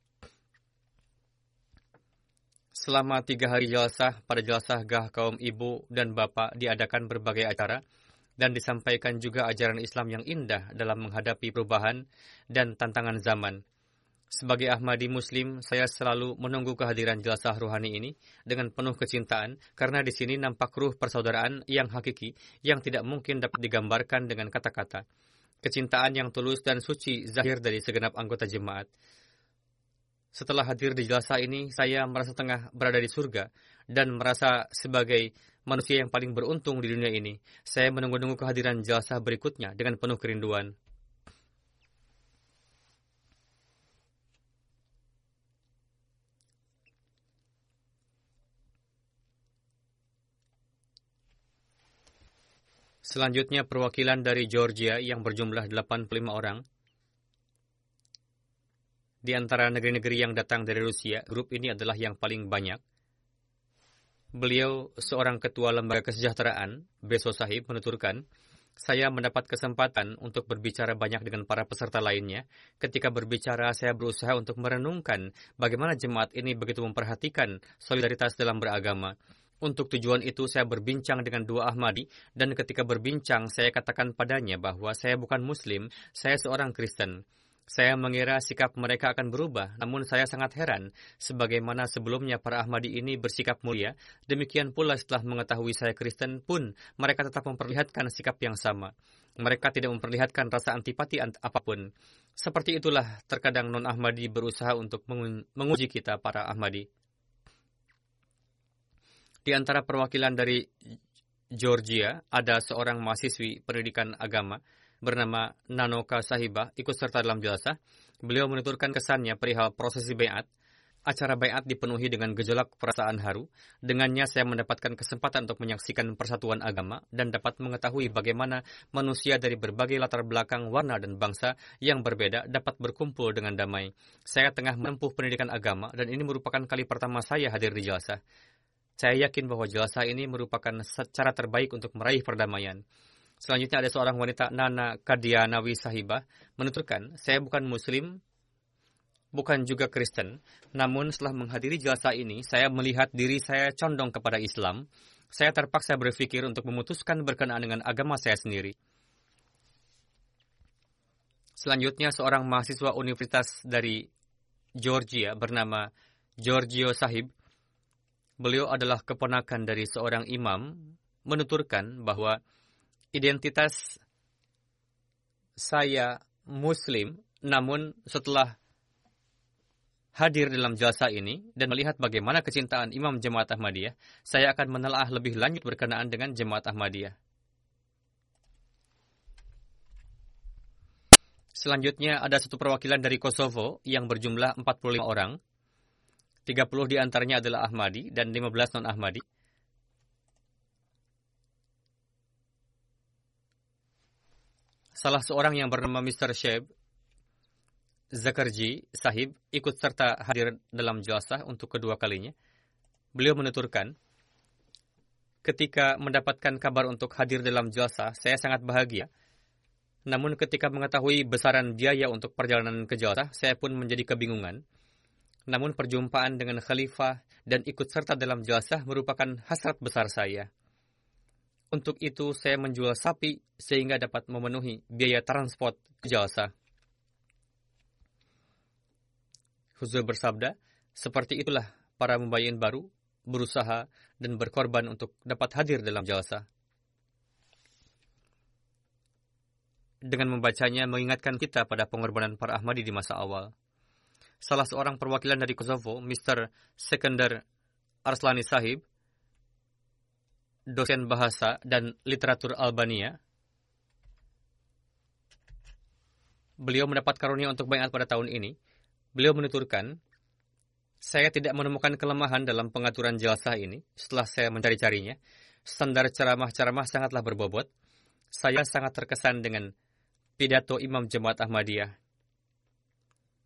Selama tiga hari jalsah, pada jalsah gah kaum ibu dan bapak diadakan berbagai acara dan disampaikan juga ajaran Islam yang indah dalam menghadapi perubahan dan tantangan zaman. Sebagai Ahmadi Muslim, saya selalu menunggu kehadiran jelasah ruhani ini dengan penuh kecintaan karena di sini nampak ruh persaudaraan yang hakiki yang tidak mungkin dapat digambarkan dengan kata-kata. Kecintaan yang tulus dan suci zahir dari segenap anggota jemaat. Setelah hadir di jelasah ini, saya merasa tengah berada di surga dan merasa sebagai manusia yang paling beruntung di dunia ini. Saya menunggu-nunggu kehadiran jelasah berikutnya dengan penuh kerinduan. Selanjutnya perwakilan dari Georgia yang berjumlah 85 orang. Di antara negeri-negeri yang datang dari Rusia, grup ini adalah yang paling banyak. Beliau seorang ketua lembaga kesejahteraan, Beso Sahib, menuturkan, saya mendapat kesempatan untuk berbicara banyak dengan para peserta lainnya. Ketika berbicara, saya berusaha untuk merenungkan bagaimana jemaat ini begitu memperhatikan solidaritas dalam beragama. Untuk tujuan itu saya berbincang dengan dua Ahmadi dan ketika berbincang saya katakan padanya bahwa saya bukan Muslim, saya seorang Kristen. Saya mengira sikap mereka akan berubah, namun saya sangat heran sebagaimana sebelumnya para Ahmadi ini bersikap mulia, demikian pula setelah mengetahui saya Kristen pun mereka tetap memperlihatkan sikap yang sama. Mereka tidak memperlihatkan rasa antipati apa pun. Seperti itulah terkadang non-Ahmadi berusaha untuk menguji kita para Ahmadi. Di antara perwakilan dari Georgia, ada seorang mahasiswi pendidikan agama bernama Nanoka Sahibah ikut serta dalam jasa. Beliau menuturkan kesannya perihal prosesi bayat. Acara bayat dipenuhi dengan gejolak perasaan haru. Dengannya saya mendapatkan kesempatan untuk menyaksikan persatuan agama dan dapat mengetahui bagaimana manusia dari berbagai latar belakang warna dan bangsa yang berbeda dapat berkumpul dengan damai. Saya tengah menempuh pendidikan agama dan ini merupakan kali pertama saya hadir di jasa. Saya yakin bahwa jelasa ini merupakan cara terbaik untuk meraih perdamaian. Selanjutnya ada seorang wanita Nana Kadianawi Sahibah menuturkan, saya bukan Muslim, bukan juga Kristen, namun setelah menghadiri jelasa ini, saya melihat diri saya condong kepada Islam. Saya terpaksa berpikir untuk memutuskan berkenaan dengan agama saya sendiri. Selanjutnya seorang mahasiswa universitas dari Georgia bernama Giorgio Sahib beliau adalah keponakan dari seorang imam, menuturkan bahwa identitas saya Muslim, namun setelah hadir dalam jasa ini dan melihat bagaimana kecintaan Imam Jemaat Ahmadiyah, saya akan menelaah lebih lanjut berkenaan dengan Jemaat Ahmadiyah. Selanjutnya ada satu perwakilan dari Kosovo yang berjumlah 45 orang 30 di antaranya adalah Ahmadi dan 15 non-Ahmadi. Salah seorang yang bernama Mr. Sheb, Zakarji Sahib, ikut serta hadir dalam jelasah untuk kedua kalinya. Beliau menuturkan, ketika mendapatkan kabar untuk hadir dalam jelasah, saya sangat bahagia. Namun ketika mengetahui besaran biaya untuk perjalanan ke jelasah, saya pun menjadi kebingungan. Namun perjumpaan dengan khalifah dan ikut serta dalam jelasah merupakan hasrat besar saya. Untuk itu saya menjual sapi sehingga dapat memenuhi biaya transport ke jelasah. Huzur bersabda, seperti itulah para membayin baru berusaha dan berkorban untuk dapat hadir dalam jelasah. Dengan membacanya mengingatkan kita pada pengorbanan para Ahmadi di masa awal salah seorang perwakilan dari Kosovo, Mr. Sekender Arslani Sahib, dosen bahasa dan literatur Albania. Beliau mendapat karunia untuk bayat pada tahun ini. Beliau menuturkan, Saya tidak menemukan kelemahan dalam pengaturan jalsah ini setelah saya mencari-carinya. Standar ceramah-ceramah sangatlah berbobot. Saya sangat terkesan dengan pidato Imam Jemaat Ahmadiyah.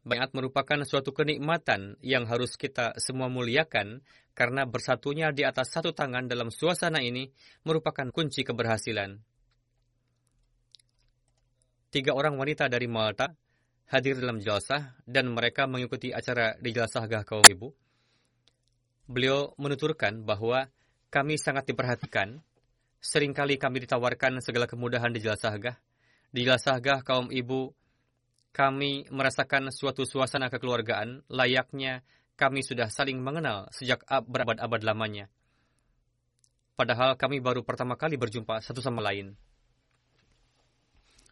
Bayat merupakan suatu kenikmatan yang harus kita semua muliakan karena bersatunya di atas satu tangan dalam suasana ini merupakan kunci keberhasilan. Tiga orang wanita dari Malta hadir dalam jelasah dan mereka mengikuti acara di jelasah gah kaum ibu. Beliau menuturkan bahwa kami sangat diperhatikan. Seringkali kami ditawarkan segala kemudahan di jelasah gah. Di jelasah gah kaum ibu, kami merasakan suatu suasana kekeluargaan layaknya kami sudah saling mengenal sejak berabad-abad lamanya. Padahal kami baru pertama kali berjumpa satu sama lain.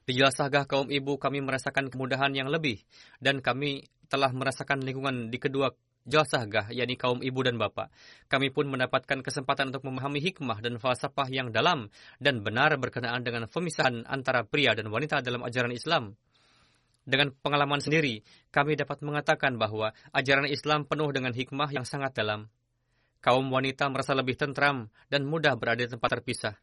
Di jelasahgah kaum ibu kami merasakan kemudahan yang lebih dan kami telah merasakan lingkungan di kedua jelasahgah, yakni kaum ibu dan bapak. Kami pun mendapatkan kesempatan untuk memahami hikmah dan falsafah yang dalam dan benar berkenaan dengan pemisahan antara pria dan wanita dalam ajaran Islam. Dengan pengalaman sendiri, kami dapat mengatakan bahwa ajaran Islam penuh dengan hikmah yang sangat dalam. Kaum wanita merasa lebih tentram dan mudah berada di tempat terpisah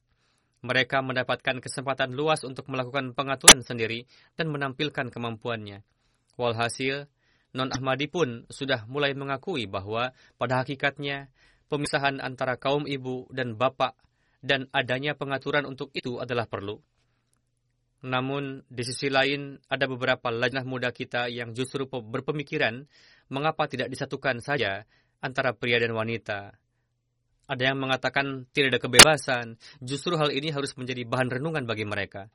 mereka mendapatkan kesempatan luas untuk melakukan pengaturan sendiri dan menampilkan kemampuannya. Walhasil, Non-Ahmadi pun sudah mulai mengakui bahwa pada hakikatnya pemisahan antara kaum ibu dan bapak dan adanya pengaturan untuk itu adalah perlu. Namun, di sisi lain, ada beberapa lajnah muda kita yang justru berpemikiran mengapa tidak disatukan saja antara pria dan wanita, ada yang mengatakan tidak ada kebebasan. Justru hal ini harus menjadi bahan renungan bagi mereka.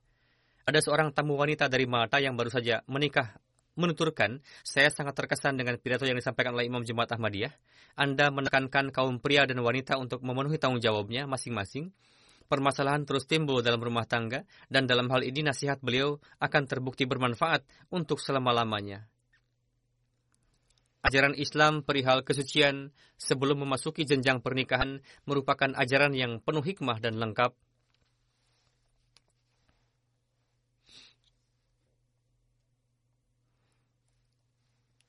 Ada seorang tamu wanita dari Malta yang baru saja menikah menuturkan, saya sangat terkesan dengan pidato yang disampaikan oleh Imam Jemaat Ahmadiyah. Anda menekankan kaum pria dan wanita untuk memenuhi tanggung jawabnya masing-masing. Permasalahan terus timbul dalam rumah tangga, dan dalam hal ini nasihat beliau akan terbukti bermanfaat untuk selama-lamanya. Ajaran Islam perihal kesucian sebelum memasuki jenjang pernikahan merupakan ajaran yang penuh hikmah dan lengkap.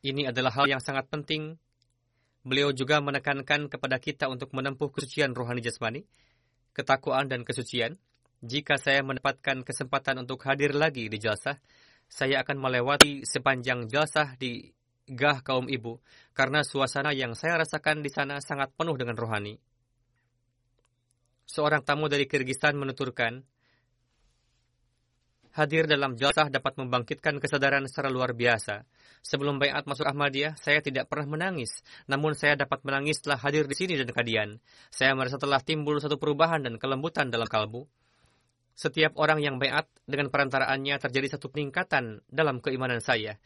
Ini adalah hal yang sangat penting. Beliau juga menekankan kepada kita untuk menempuh kesucian rohani jasmani, ketakwaan dan kesucian. Jika saya mendapatkan kesempatan untuk hadir lagi di jalsah, saya akan melewati sepanjang jalsah di gah kaum ibu, karena suasana yang saya rasakan di sana sangat penuh dengan rohani. Seorang tamu dari Kyrgyzstan menuturkan, hadir dalam jalsah dapat membangkitkan kesadaran secara luar biasa. Sebelum bayat masuk Ahmadiyah, saya tidak pernah menangis. Namun saya dapat menangis setelah hadir di sini dan kadian. Saya merasa telah timbul satu perubahan dan kelembutan dalam kalbu. Setiap orang yang bayat dengan perantaraannya terjadi satu peningkatan dalam keimanan saya.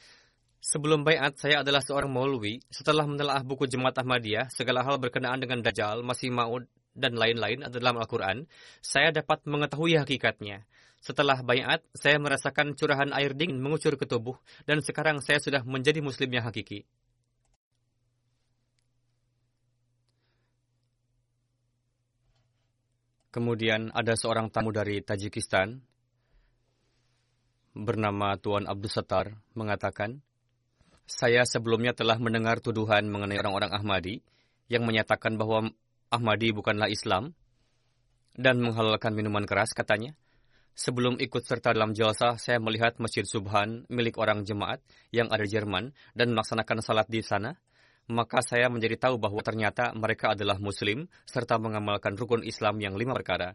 Sebelum bayat, saya adalah seorang maulwi. Setelah menelaah buku Jemaat Ahmadiyah, segala hal berkenaan dengan Dajjal, Masih Maud, dan lain-lain dalam Al-Quran, saya dapat mengetahui hakikatnya. Setelah bayat, saya merasakan curahan air dingin mengucur ke tubuh, dan sekarang saya sudah menjadi muslim yang hakiki. Kemudian ada seorang tamu dari Tajikistan bernama Tuan Abdul Sattar mengatakan, saya sebelumnya telah mendengar tuduhan mengenai orang-orang Ahmadi yang menyatakan bahwa Ahmadi bukanlah Islam dan menghalalkan minuman keras katanya. Sebelum ikut serta dalam jalsa, saya melihat Masjid Subhan milik orang jemaat yang ada di Jerman dan melaksanakan salat di sana. Maka saya menjadi tahu bahwa ternyata mereka adalah Muslim serta mengamalkan rukun Islam yang lima perkara.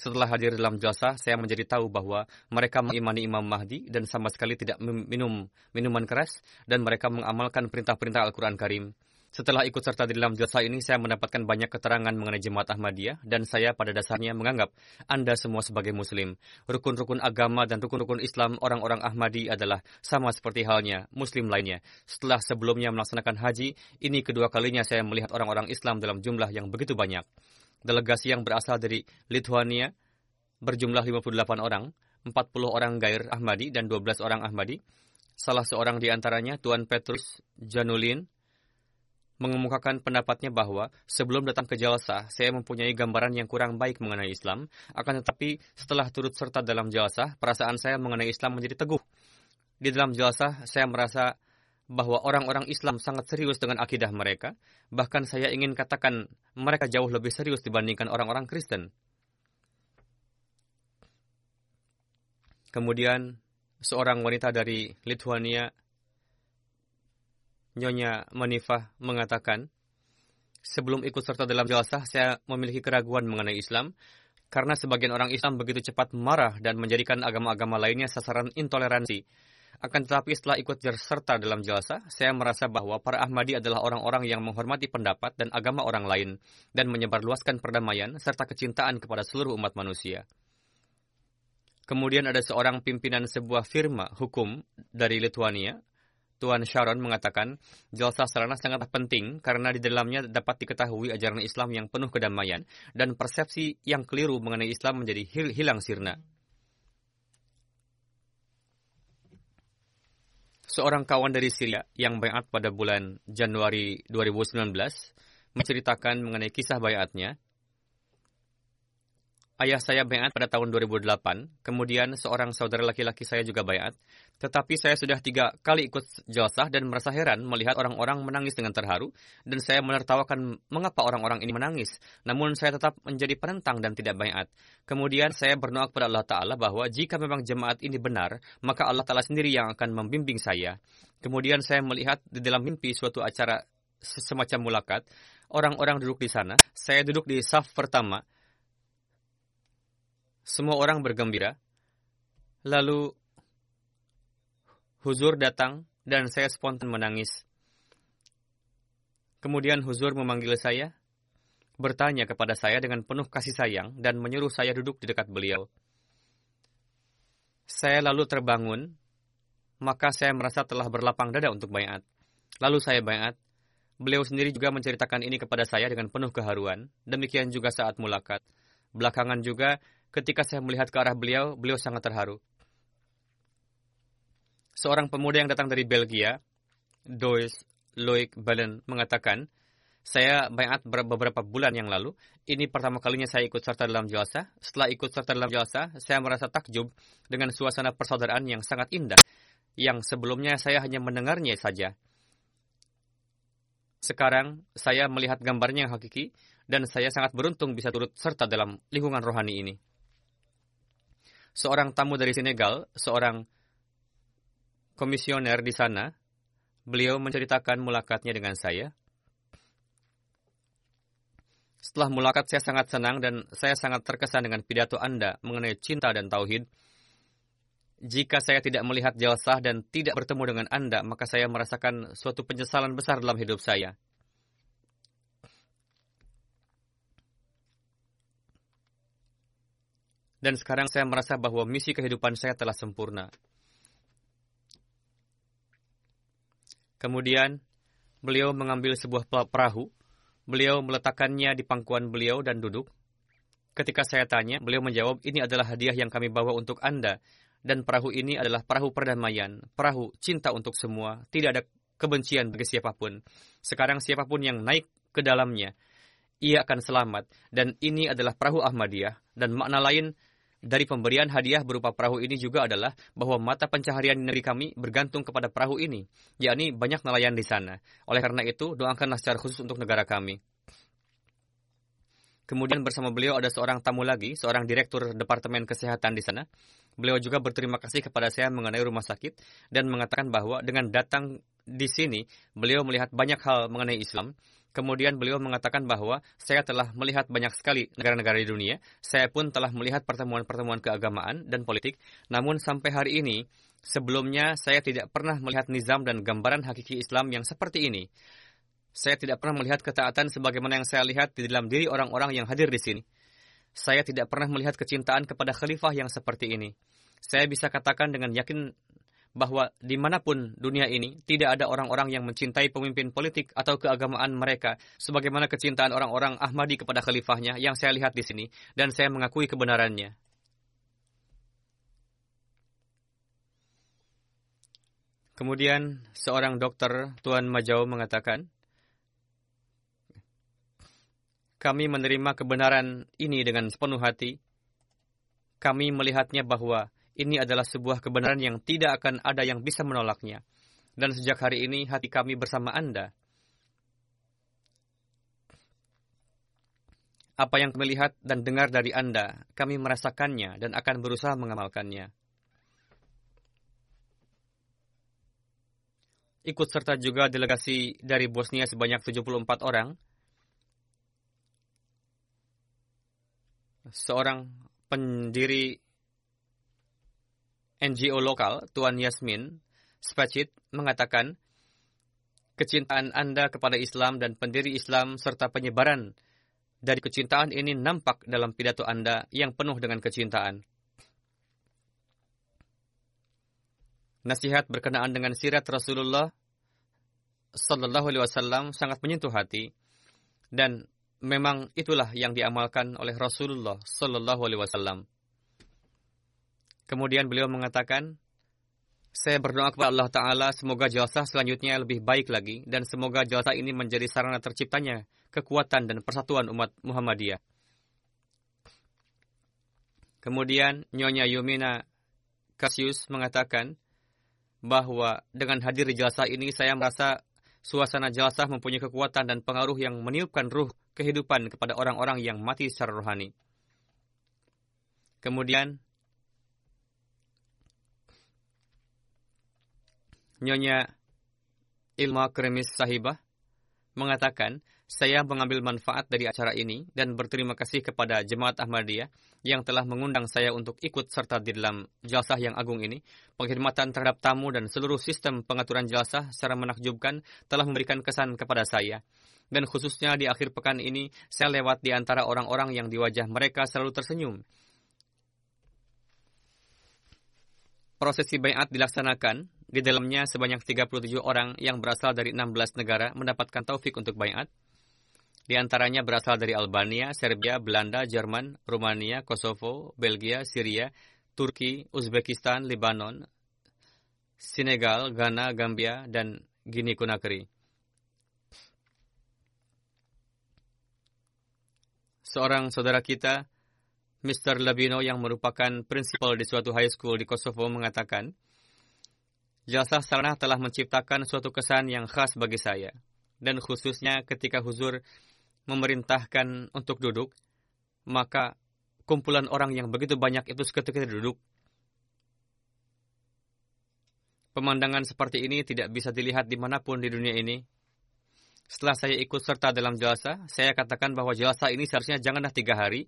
Setelah hadir dalam jasa, saya menjadi tahu bahwa mereka mengimani Imam Mahdi dan sama sekali tidak minum minuman keras dan mereka mengamalkan perintah-perintah Al-Quran Karim. Setelah ikut serta di dalam jasa ini, saya mendapatkan banyak keterangan mengenai jemaat Ahmadiyah dan saya pada dasarnya menganggap Anda semua sebagai Muslim. Rukun-rukun agama dan rukun-rukun Islam orang-orang Ahmadi adalah sama seperti halnya Muslim lainnya. Setelah sebelumnya melaksanakan haji, ini kedua kalinya saya melihat orang-orang Islam dalam jumlah yang begitu banyak delegasi yang berasal dari Lithuania berjumlah 58 orang, 40 orang Gair Ahmadi dan 12 orang Ahmadi. Salah seorang di antaranya, Tuan Petrus Janulin, mengemukakan pendapatnya bahwa sebelum datang ke jalsa, saya mempunyai gambaran yang kurang baik mengenai Islam, akan tetapi setelah turut serta dalam jalsa, perasaan saya mengenai Islam menjadi teguh. Di dalam jalsa, saya merasa bahwa orang-orang Islam sangat serius dengan akidah mereka. Bahkan saya ingin katakan mereka jauh lebih serius dibandingkan orang-orang Kristen. Kemudian seorang wanita dari Lithuania, Nyonya Manifah mengatakan, sebelum ikut serta dalam jalsah, saya memiliki keraguan mengenai Islam, karena sebagian orang Islam begitu cepat marah dan menjadikan agama-agama lainnya sasaran intoleransi. Akan tetapi setelah ikut serta dalam jalsa, saya merasa bahwa para Ahmadi adalah orang-orang yang menghormati pendapat dan agama orang lain dan menyebarluaskan perdamaian serta kecintaan kepada seluruh umat manusia. Kemudian ada seorang pimpinan sebuah firma hukum dari Lithuania, Tuan Sharon mengatakan, jalsa sarana sangat penting karena di dalamnya dapat diketahui ajaran Islam yang penuh kedamaian dan persepsi yang keliru mengenai Islam menjadi hil hilang sirna. Seorang kawan dari Syria yang bayat pada bulan Januari 2019 menceritakan mengenai kisah bayatnya Ayah saya bayat pada tahun 2008, kemudian seorang saudara laki-laki saya juga bayat. Tetapi saya sudah tiga kali ikut jalsah dan merasa heran melihat orang-orang menangis dengan terharu, dan saya menertawakan mengapa orang-orang ini menangis. Namun saya tetap menjadi penentang dan tidak bayat. Kemudian saya berdoa kepada Allah Ta'ala bahwa jika memang jemaat ini benar, maka Allah Ta'ala sendiri yang akan membimbing saya. Kemudian saya melihat di dalam mimpi suatu acara semacam mulakat, orang-orang duduk di sana, saya duduk di saf pertama, semua orang bergembira. Lalu Huzur datang dan saya spontan menangis. Kemudian Huzur memanggil saya, bertanya kepada saya dengan penuh kasih sayang dan menyuruh saya duduk di dekat beliau. Saya lalu terbangun, maka saya merasa telah berlapang dada untuk bayat. Lalu saya bayat. Beliau sendiri juga menceritakan ini kepada saya dengan penuh keharuan. Demikian juga saat mulakat. Belakangan juga Ketika saya melihat ke arah beliau, beliau sangat terharu. Seorang pemuda yang datang dari Belgia, Dois Loic Balen, mengatakan, saya bayat beberapa bulan yang lalu. Ini pertama kalinya saya ikut serta dalam jalsa. Setelah ikut serta dalam jalsa, saya merasa takjub dengan suasana persaudaraan yang sangat indah, yang sebelumnya saya hanya mendengarnya saja. Sekarang, saya melihat gambarnya yang hakiki, dan saya sangat beruntung bisa turut serta dalam lingkungan rohani ini seorang tamu dari Senegal, seorang komisioner di sana, beliau menceritakan mulakatnya dengan saya. Setelah mulakat saya sangat senang dan saya sangat terkesan dengan pidato Anda mengenai cinta dan tauhid. Jika saya tidak melihat jalsah dan tidak bertemu dengan Anda, maka saya merasakan suatu penyesalan besar dalam hidup saya. Dan sekarang saya merasa bahwa misi kehidupan saya telah sempurna. Kemudian, beliau mengambil sebuah perahu. Beliau meletakkannya di pangkuan beliau dan duduk. Ketika saya tanya, beliau menjawab, ini adalah hadiah yang kami bawa untuk Anda. Dan perahu ini adalah perahu perdamaian, perahu cinta untuk semua. Tidak ada kebencian bagi siapa pun. Sekarang siapa pun yang naik ke dalamnya, ia akan selamat. Dan ini adalah perahu Ahmadiyah. Dan makna lain, dari pemberian hadiah berupa perahu ini juga adalah bahwa mata pencaharian negeri kami bergantung kepada perahu ini, yakni banyak nelayan di sana. Oleh karena itu, doakanlah secara khusus untuk negara kami. Kemudian bersama beliau ada seorang tamu lagi, seorang direktur Departemen Kesehatan di sana. Beliau juga berterima kasih kepada saya mengenai rumah sakit dan mengatakan bahwa dengan datang di sini, beliau melihat banyak hal mengenai Islam Kemudian beliau mengatakan bahwa saya telah melihat banyak sekali negara-negara di dunia. Saya pun telah melihat pertemuan-pertemuan keagamaan dan politik. Namun sampai hari ini, sebelumnya saya tidak pernah melihat nizam dan gambaran hakiki Islam yang seperti ini. Saya tidak pernah melihat ketaatan sebagaimana yang saya lihat di dalam diri orang-orang yang hadir di sini. Saya tidak pernah melihat kecintaan kepada khalifah yang seperti ini. Saya bisa katakan dengan yakin bahwa di mana pun dunia ini tidak ada orang-orang yang mencintai pemimpin politik atau keagamaan mereka sebagaimana kecintaan orang-orang Ahmadi kepada khalifahnya yang saya lihat di sini dan saya mengakui kebenarannya. Kemudian seorang dokter Tuan Majau mengatakan, kami menerima kebenaran ini dengan sepenuh hati. Kami melihatnya bahwa ini adalah sebuah kebenaran yang tidak akan ada yang bisa menolaknya. Dan sejak hari ini hati kami bersama Anda. Apa yang kami lihat dan dengar dari Anda, kami merasakannya dan akan berusaha mengamalkannya. Ikut serta juga delegasi dari Bosnia sebanyak 74 orang. Seorang pendiri NGO lokal, Tuan Yasmin Spacit, mengatakan, kecintaan Anda kepada Islam dan pendiri Islam serta penyebaran dari kecintaan ini nampak dalam pidato Anda yang penuh dengan kecintaan. Nasihat berkenaan dengan sirat Rasulullah Sallallahu Alaihi Wasallam sangat menyentuh hati dan memang itulah yang diamalkan oleh Rasulullah Sallallahu Alaihi Wasallam. Kemudian beliau mengatakan, saya berdoa kepada Allah Ta'ala semoga jalsah selanjutnya lebih baik lagi dan semoga jalsah ini menjadi sarana terciptanya kekuatan dan persatuan umat Muhammadiyah. Kemudian Nyonya Yumina Cassius mengatakan bahwa dengan hadir di jalsah ini saya merasa suasana jalsah mempunyai kekuatan dan pengaruh yang meniupkan ruh kehidupan kepada orang-orang yang mati secara rohani. Kemudian Nyonya Ilma Kremis Sahibah mengatakan, saya mengambil manfaat dari acara ini dan berterima kasih kepada Jemaat Ahmadiyah yang telah mengundang saya untuk ikut serta di dalam jalsah yang agung ini. Penghormatan terhadap tamu dan seluruh sistem pengaturan jalsah secara menakjubkan telah memberikan kesan kepada saya. Dan khususnya di akhir pekan ini, saya lewat di antara orang-orang yang di wajah mereka selalu tersenyum. Prosesi bayat dilaksanakan di dalamnya sebanyak 37 orang yang berasal dari 16 negara mendapatkan taufik untuk bayat. Di antaranya berasal dari Albania, Serbia, Belanda, Jerman, Rumania, Kosovo, Belgia, Syria, Turki, Uzbekistan, Lebanon, Senegal, Ghana, Gambia, dan Guinea Conakry. Seorang saudara kita, Mr. Labino yang merupakan prinsipal di suatu high school di Kosovo mengatakan, Jasa sarana telah menciptakan suatu kesan yang khas bagi saya. Dan khususnya ketika huzur memerintahkan untuk duduk, maka kumpulan orang yang begitu banyak itu seketika duduk. Pemandangan seperti ini tidak bisa dilihat di mana pun di dunia ini. Setelah saya ikut serta dalam jasa, saya katakan bahwa jasa ini seharusnya janganlah tiga hari,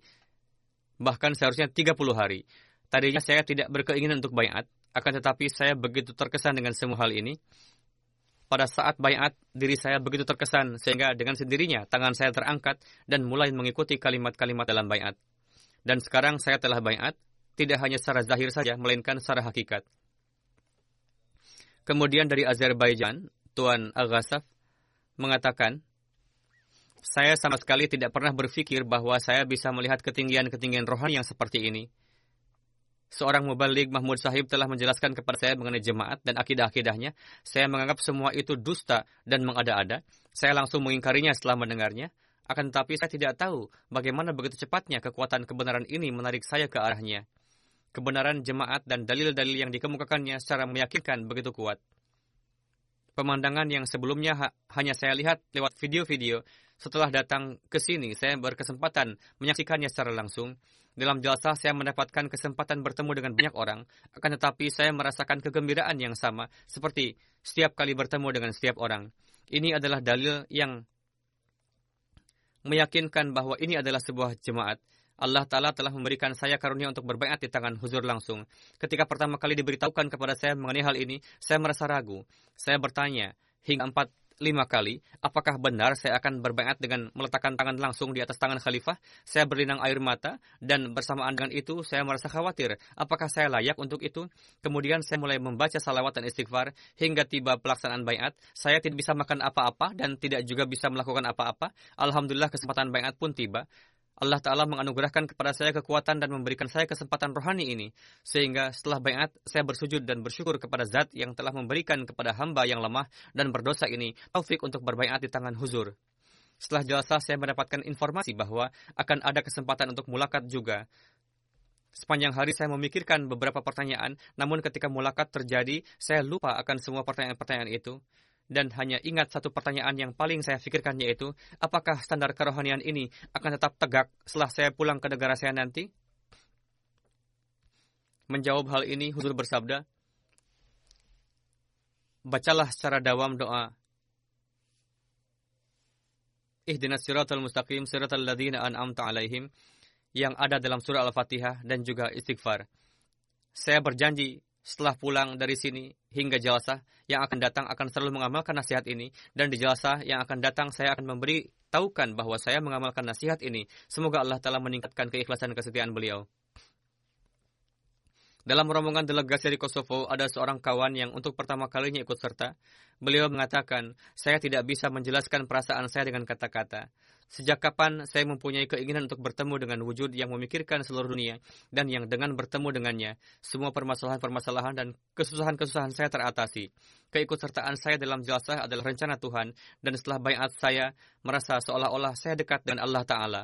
bahkan seharusnya tiga puluh hari. Tadinya saya tidak berkeinginan untuk bayat, akan tetapi saya begitu terkesan dengan semua hal ini. Pada saat bayat, diri saya begitu terkesan sehingga dengan sendirinya tangan saya terangkat dan mulai mengikuti kalimat-kalimat dalam bayat. Dan sekarang saya telah bayat, tidak hanya secara zahir saja, melainkan secara hakikat. Kemudian dari Azerbaijan, Tuan Agasaf mengatakan, saya sama sekali tidak pernah berpikir bahwa saya bisa melihat ketinggian-ketinggian rohani yang seperti ini seorang mubalik Mahmud Sahib telah menjelaskan kepada saya mengenai jemaat dan akidah-akidahnya. Saya menganggap semua itu dusta dan mengada-ada. Saya langsung mengingkarinya setelah mendengarnya. Akan tetapi saya tidak tahu bagaimana begitu cepatnya kekuatan kebenaran ini menarik saya ke arahnya. Kebenaran jemaat dan dalil-dalil yang dikemukakannya secara meyakinkan begitu kuat. Pemandangan yang sebelumnya ha hanya saya lihat lewat video-video, setelah datang ke sini saya berkesempatan menyaksikannya secara langsung. Dalam jalsa saya mendapatkan kesempatan bertemu dengan banyak orang, akan tetapi saya merasakan kegembiraan yang sama seperti setiap kali bertemu dengan setiap orang. Ini adalah dalil yang meyakinkan bahwa ini adalah sebuah jemaat. Allah Ta'ala telah memberikan saya karunia untuk berbaikat di tangan huzur langsung. Ketika pertama kali diberitahukan kepada saya mengenai hal ini, saya merasa ragu. Saya bertanya, hingga empat lima kali, apakah benar saya akan berbaikat dengan meletakkan tangan langsung di atas tangan khalifah? Saya berlinang air mata dan bersamaan dengan itu saya merasa khawatir. Apakah saya layak untuk itu? Kemudian saya mulai membaca salawat dan istighfar hingga tiba pelaksanaan bayat. Saya tidak bisa makan apa-apa dan tidak juga bisa melakukan apa-apa. Alhamdulillah kesempatan bayat pun tiba. Allah Ta'ala menganugerahkan kepada saya kekuatan dan memberikan saya kesempatan rohani ini. Sehingga setelah bayat, saya bersujud dan bersyukur kepada zat yang telah memberikan kepada hamba yang lemah dan berdosa ini taufik untuk berbayat di tangan huzur. Setelah jasa saya mendapatkan informasi bahwa akan ada kesempatan untuk mulakat juga. Sepanjang hari saya memikirkan beberapa pertanyaan, namun ketika mulakat terjadi, saya lupa akan semua pertanyaan-pertanyaan itu. Dan hanya ingat satu pertanyaan yang paling saya pikirkan yaitu, apakah standar kerohanian ini akan tetap tegak setelah saya pulang ke negara saya nanti? Menjawab hal ini, Huzur bersabda, Bacalah secara dawam doa. Ihdinas siratal mustaqim siratal ladhina an'amta alaihim yang ada dalam surah Al-Fatihah dan juga istighfar. Saya berjanji setelah pulang dari sini hingga jalsah yang akan datang akan selalu mengamalkan nasihat ini dan di jalsah yang akan datang saya akan memberi tahukan bahwa saya mengamalkan nasihat ini. Semoga Allah telah meningkatkan keikhlasan kesetiaan beliau. Dalam rombongan delegasi dari Kosovo, ada seorang kawan yang untuk pertama kalinya ikut serta. Beliau mengatakan, saya tidak bisa menjelaskan perasaan saya dengan kata-kata. Sejak kapan saya mempunyai keinginan untuk bertemu dengan wujud yang memikirkan seluruh dunia, dan yang dengan bertemu dengannya, semua permasalahan-permasalahan dan kesusahan-kesusahan saya teratasi. Keikutsertaan saya dalam jelasah adalah rencana Tuhan, dan setelah bayat saya, merasa seolah-olah saya dekat dengan Allah Ta'ala.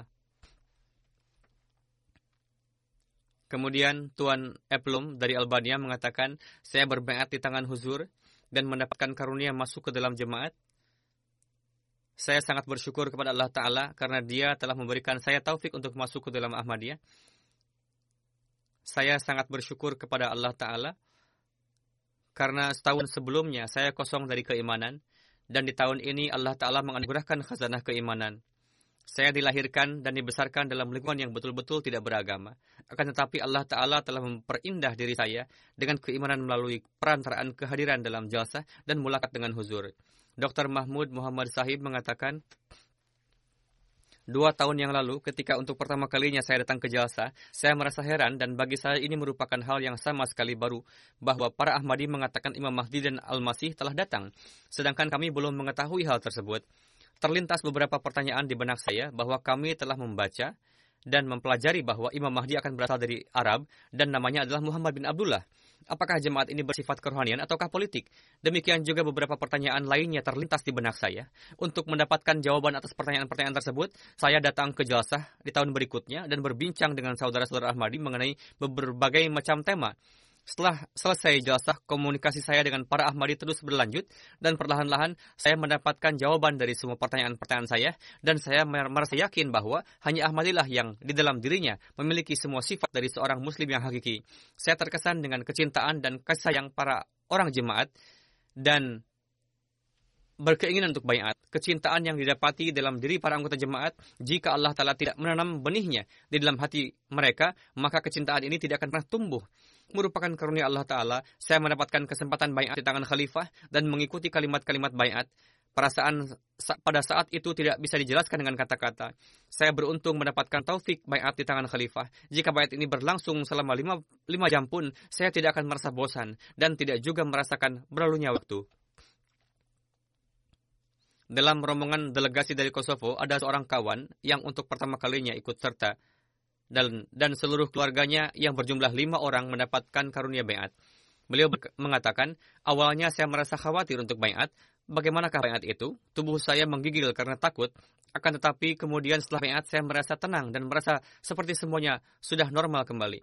Kemudian Tuan Eplum dari Albania mengatakan, saya berbayat di tangan huzur dan mendapatkan karunia masuk ke dalam jemaat. Saya sangat bersyukur kepada Allah Ta'ala karena dia telah memberikan saya taufik untuk masuk ke dalam Ahmadiyah. Saya sangat bersyukur kepada Allah Ta'ala karena setahun sebelumnya saya kosong dari keimanan dan di tahun ini Allah Ta'ala menganugerahkan khazanah keimanan. Saya dilahirkan dan dibesarkan dalam lingkungan yang betul-betul tidak beragama. Akan tetapi Allah Ta'ala telah memperindah diri saya dengan keimanan melalui perantaraan kehadiran dalam jalsah dan mulakat dengan huzur. Dr. Mahmud Muhammad Sahib mengatakan, Dua tahun yang lalu, ketika untuk pertama kalinya saya datang ke Jalsa, saya merasa heran dan bagi saya ini merupakan hal yang sama sekali baru, bahwa para Ahmadi mengatakan Imam Mahdi dan Al-Masih telah datang, sedangkan kami belum mengetahui hal tersebut terlintas beberapa pertanyaan di benak saya bahwa kami telah membaca dan mempelajari bahwa Imam Mahdi akan berasal dari Arab dan namanya adalah Muhammad bin Abdullah. Apakah jemaat ini bersifat kerohanian ataukah politik? Demikian juga beberapa pertanyaan lainnya terlintas di benak saya. Untuk mendapatkan jawaban atas pertanyaan-pertanyaan tersebut, saya datang ke Jalsah di tahun berikutnya dan berbincang dengan saudara-saudara Ahmadi mengenai berbagai macam tema. Setelah selesai jelasah, komunikasi saya dengan para Ahmadi terus berlanjut dan perlahan-lahan saya mendapatkan jawaban dari semua pertanyaan-pertanyaan saya dan saya merasa yakin bahwa hanya Ahmadilah yang di dalam dirinya memiliki semua sifat dari seorang muslim yang hakiki. Saya terkesan dengan kecintaan dan kasih sayang para orang jemaat dan berkeinginan untuk bayat. Kecintaan yang didapati dalam diri para anggota jemaat, jika Allah Ta'ala tidak menanam benihnya di dalam hati mereka, maka kecintaan ini tidak akan pernah tumbuh merupakan karunia Allah Ta'ala, saya mendapatkan kesempatan bayat di tangan khalifah dan mengikuti kalimat-kalimat bayat. Perasaan pada saat itu tidak bisa dijelaskan dengan kata-kata. Saya beruntung mendapatkan taufik bayat di tangan khalifah. Jika bayat ini berlangsung selama lima, lima jam pun, saya tidak akan merasa bosan dan tidak juga merasakan berlalunya waktu. Dalam rombongan delegasi dari Kosovo, ada seorang kawan yang untuk pertama kalinya ikut serta dan, dan seluruh keluarganya yang berjumlah lima orang mendapatkan karunia bayat. Beliau mengatakan, awalnya saya merasa khawatir untuk bayat. Bagaimanakah bayat itu? Tubuh saya menggigil karena takut. Akan tetapi kemudian setelah bayat saya merasa tenang dan merasa seperti semuanya sudah normal kembali.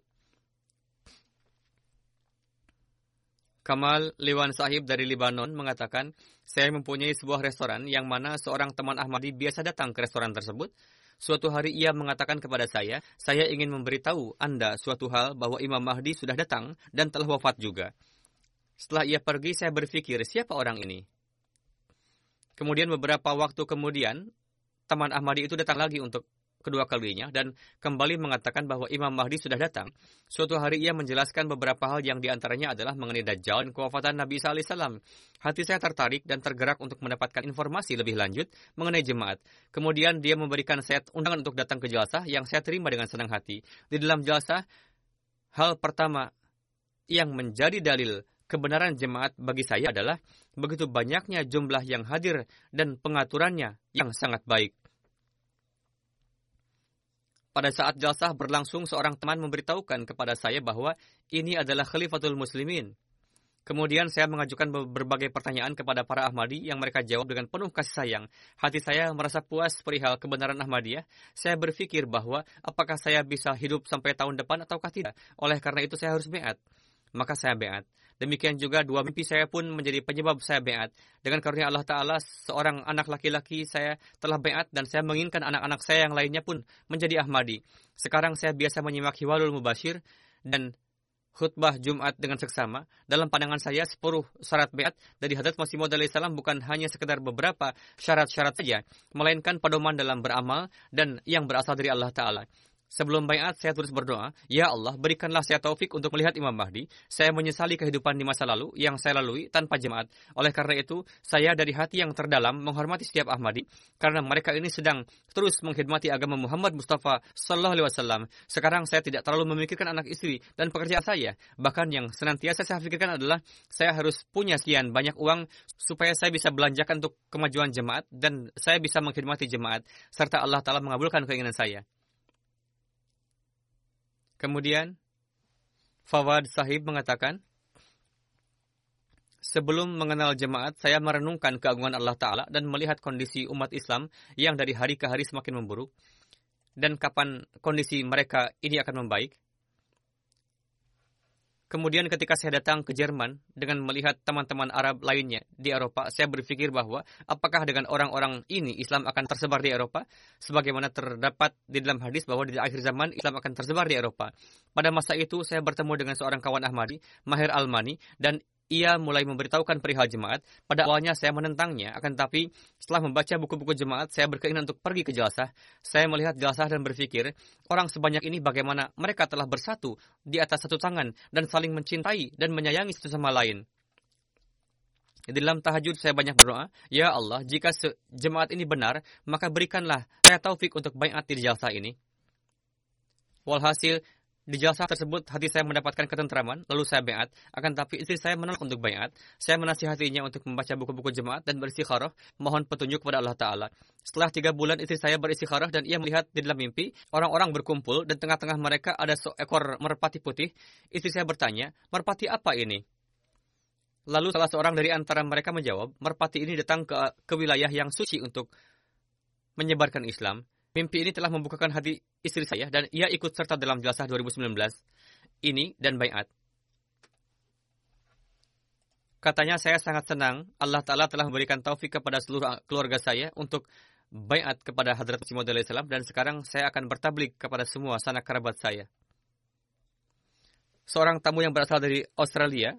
Kamal Lewan Sahib dari Libanon mengatakan, saya mempunyai sebuah restoran yang mana seorang teman Ahmadi biasa datang ke restoran tersebut Suatu hari ia mengatakan kepada saya, saya ingin memberitahu Anda suatu hal bahwa Imam Mahdi sudah datang dan telah wafat juga. Setelah ia pergi, saya berpikir, siapa orang ini? Kemudian beberapa waktu kemudian, teman Ahmadi itu datang lagi untuk kedua kalinya dan kembali mengatakan bahwa Imam Mahdi sudah datang. Suatu hari ia menjelaskan beberapa hal yang di antaranya adalah mengenai Dajjal dan kewafatan Nabi alaihissalam. Hati saya tertarik dan tergerak untuk mendapatkan informasi lebih lanjut mengenai jemaat. Kemudian dia memberikan saya undangan untuk datang ke jelasah yang saya terima dengan senang hati. Di dalam jelasah, hal pertama yang menjadi dalil kebenaran jemaat bagi saya adalah begitu banyaknya jumlah yang hadir dan pengaturannya yang sangat baik. Pada saat jalsah berlangsung, seorang teman memberitahukan kepada saya bahwa ini adalah Khalifatul Muslimin. Kemudian saya mengajukan berbagai pertanyaan kepada para Ahmadi yang mereka jawab dengan penuh kasih sayang. Hati saya merasa puas perihal kebenaran Ahmadiyah. Saya berpikir bahwa apakah saya bisa hidup sampai tahun depan ataukah tidak. Oleh karena itu saya harus beat. Maka saya beat. Demikian juga dua mimpi saya pun menjadi penyebab saya beat. Dengan karunia Allah Ta'ala, seorang anak laki-laki saya telah beat dan saya menginginkan anak-anak saya yang lainnya pun menjadi Ahmadi. Sekarang saya biasa menyimak Hiwalul Mubashir dan khutbah Jumat dengan seksama, dalam pandangan saya separuh syarat beat dari Hadrat Masih Maud salam bukan hanya sekedar beberapa syarat-syarat saja, melainkan pedoman dalam beramal dan yang berasal dari Allah Ta'ala. Sebelum bayat, saya terus berdoa, Ya Allah, berikanlah saya taufik untuk melihat Imam Mahdi. Saya menyesali kehidupan di masa lalu yang saya lalui tanpa jemaat. Oleh karena itu, saya dari hati yang terdalam menghormati setiap Ahmadi, karena mereka ini sedang terus mengkhidmati agama Muhammad Mustafa Sallallahu Alaihi Wasallam. Sekarang saya tidak terlalu memikirkan anak istri dan pekerjaan saya. Bahkan yang senantiasa saya pikirkan adalah saya harus punya sekian banyak uang supaya saya bisa belanjakan untuk kemajuan jemaat dan saya bisa mengkhidmati jemaat serta Allah Taala mengabulkan keinginan saya. Kemudian Fawad Sahib mengatakan, Sebelum mengenal jemaat, saya merenungkan keagungan Allah Ta'ala dan melihat kondisi umat Islam yang dari hari ke hari semakin memburuk. Dan kapan kondisi mereka ini akan membaik. Kemudian ketika saya datang ke Jerman dengan melihat teman-teman Arab lainnya di Eropa, saya berpikir bahwa apakah dengan orang-orang ini Islam akan tersebar di Eropa? Sebagaimana terdapat di dalam hadis bahwa di akhir zaman Islam akan tersebar di Eropa. Pada masa itu saya bertemu dengan seorang kawan Ahmadi, Mahir Almani, dan ia mulai memberitahukan perihal jemaat. Pada awalnya saya menentangnya, akan tetapi setelah membaca buku-buku jemaat, saya berkeinginan untuk pergi ke Jelasah. Saya melihat Jelasah dan berpikir, orang sebanyak ini bagaimana mereka telah bersatu di atas satu tangan dan saling mencintai dan menyayangi satu sama lain. Di dalam tahajud saya banyak berdoa, Ya Allah, jika jemaat ini benar, maka berikanlah saya taufik untuk bayat di jasa ini. Walhasil, di jasa tersebut, hati saya mendapatkan ketentraman, lalu saya bayat. Akan tapi istri saya menolak untuk bayat. Saya menasihatinya untuk membaca buku-buku jemaat dan beristikharah, mohon petunjuk kepada Allah Ta'ala. Setelah tiga bulan istri saya beristikharah dan ia melihat di dalam mimpi, orang-orang berkumpul dan tengah-tengah mereka ada seekor merpati putih. Istri saya bertanya, merpati apa ini? Lalu salah seorang dari antara mereka menjawab, merpati ini datang ke, ke wilayah yang suci untuk menyebarkan Islam. Mimpi ini telah membukakan hati istri saya dan ia ikut serta dalam jelasah 2019 ini dan bayat. Katanya saya sangat senang Allah Ta'ala telah memberikan taufik kepada seluruh keluarga saya untuk bayat kepada Hadrat Masih Maud dan sekarang saya akan bertablik kepada semua sanak kerabat saya. Seorang tamu yang berasal dari Australia,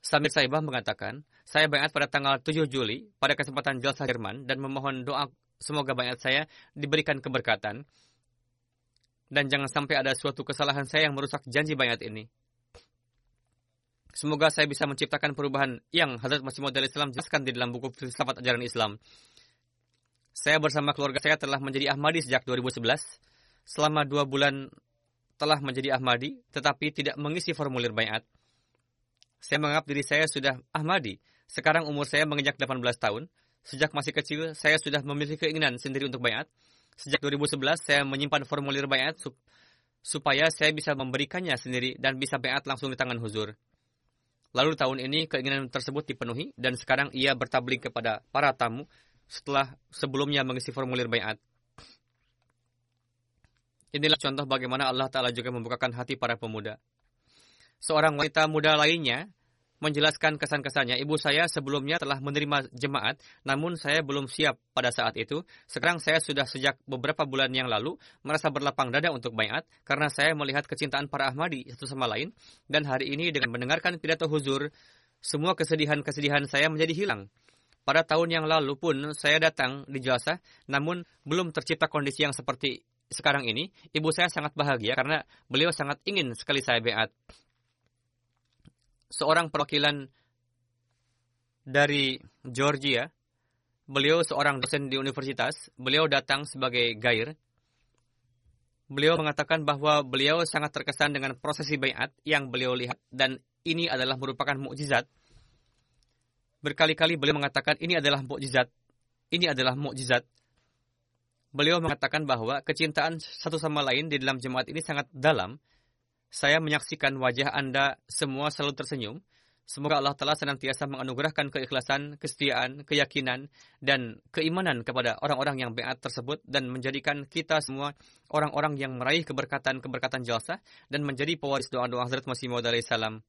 Samir Saibah mengatakan, saya bayat pada tanggal 7 Juli pada kesempatan jelasah Jerman dan memohon doa Semoga banyak saya diberikan keberkatan. Dan jangan sampai ada suatu kesalahan saya yang merusak janji bayat ini. Semoga saya bisa menciptakan perubahan yang Hazrat Masih Maud Islam jelaskan di dalam buku filsafat ajaran Islam. Saya bersama keluarga saya telah menjadi Ahmadi sejak 2011. Selama dua bulan telah menjadi Ahmadi, tetapi tidak mengisi formulir bayat. Saya menganggap diri saya sudah Ahmadi. Sekarang umur saya menginjak 18 tahun. Sejak masih kecil, saya sudah memiliki keinginan sendiri untuk bayat. Sejak 2011, saya menyimpan formulir bayat sup supaya saya bisa memberikannya sendiri dan bisa bayat langsung di tangan huzur. Lalu tahun ini keinginan tersebut dipenuhi dan sekarang ia bertablik kepada para tamu setelah sebelumnya mengisi formulir bayat. Inilah contoh bagaimana Allah Ta'ala juga membukakan hati para pemuda. Seorang wanita muda lainnya menjelaskan kesan-kesannya. Ibu saya sebelumnya telah menerima jemaat, namun saya belum siap pada saat itu. Sekarang saya sudah sejak beberapa bulan yang lalu merasa berlapang dada untuk bayat karena saya melihat kecintaan para Ahmadi satu sama lain. Dan hari ini dengan mendengarkan pidato huzur, semua kesedihan-kesedihan saya menjadi hilang. Pada tahun yang lalu pun saya datang di jasa, namun belum tercipta kondisi yang seperti sekarang ini. Ibu saya sangat bahagia karena beliau sangat ingin sekali saya beat seorang perwakilan dari Georgia. Beliau seorang dosen di universitas. Beliau datang sebagai gair. Beliau mengatakan bahwa beliau sangat terkesan dengan prosesi bayat yang beliau lihat dan ini adalah merupakan mukjizat. Berkali-kali beliau mengatakan ini adalah mukjizat. Ini adalah mukjizat. Beliau mengatakan bahwa kecintaan satu sama lain di dalam jemaat ini sangat dalam saya menyaksikan wajah Anda semua selalu tersenyum. Semoga Allah Ta'ala senantiasa menganugerahkan keikhlasan, kesetiaan, keyakinan, dan keimanan kepada orang-orang yang beat tersebut dan menjadikan kita semua orang-orang yang meraih keberkatan-keberkatan jalsah dan menjadi pewaris doa-doa Hazrat Masih Maud salam.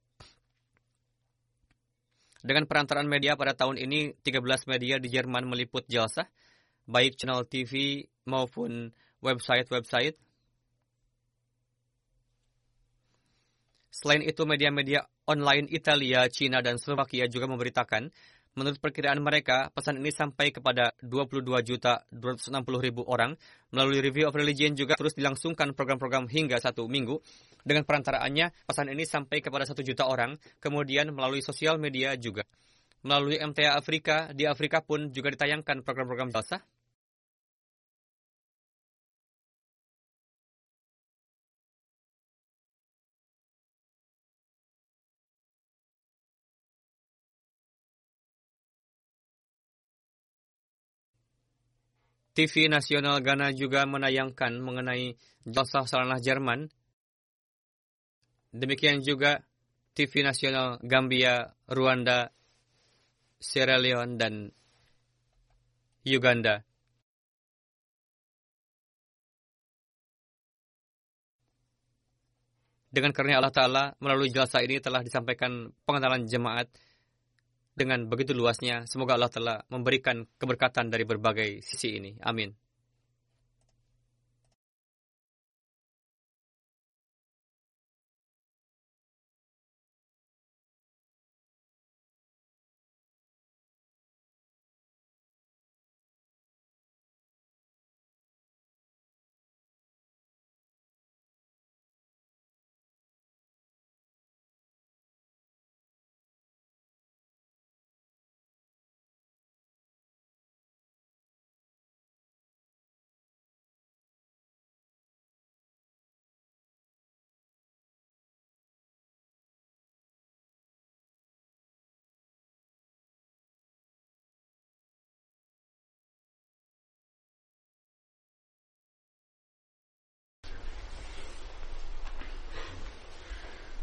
Dengan perantaraan media pada tahun ini, 13 media di Jerman meliput jalsah, baik channel TV maupun website-website. Selain itu, media-media online Italia, Cina, dan Slovakia juga memberitakan, menurut perkiraan mereka, pesan ini sampai kepada 22 juta 260 ribu orang. Melalui Review of Religion juga terus dilangsungkan program-program hingga satu minggu. Dengan perantaraannya, pesan ini sampai kepada satu juta orang, kemudian melalui sosial media juga. Melalui MTA Afrika, di Afrika pun juga ditayangkan program-program jalsah TV nasional Ghana juga menayangkan mengenai jalsah salanah Jerman. Demikian juga TV nasional Gambia, Rwanda, Sierra Leone, dan Uganda. Dengan karena Allah Ta'ala melalui jalsa ini telah disampaikan pengenalan jemaat dengan begitu luasnya. Semoga Allah telah memberikan keberkatan dari berbagai sisi ini. Amin.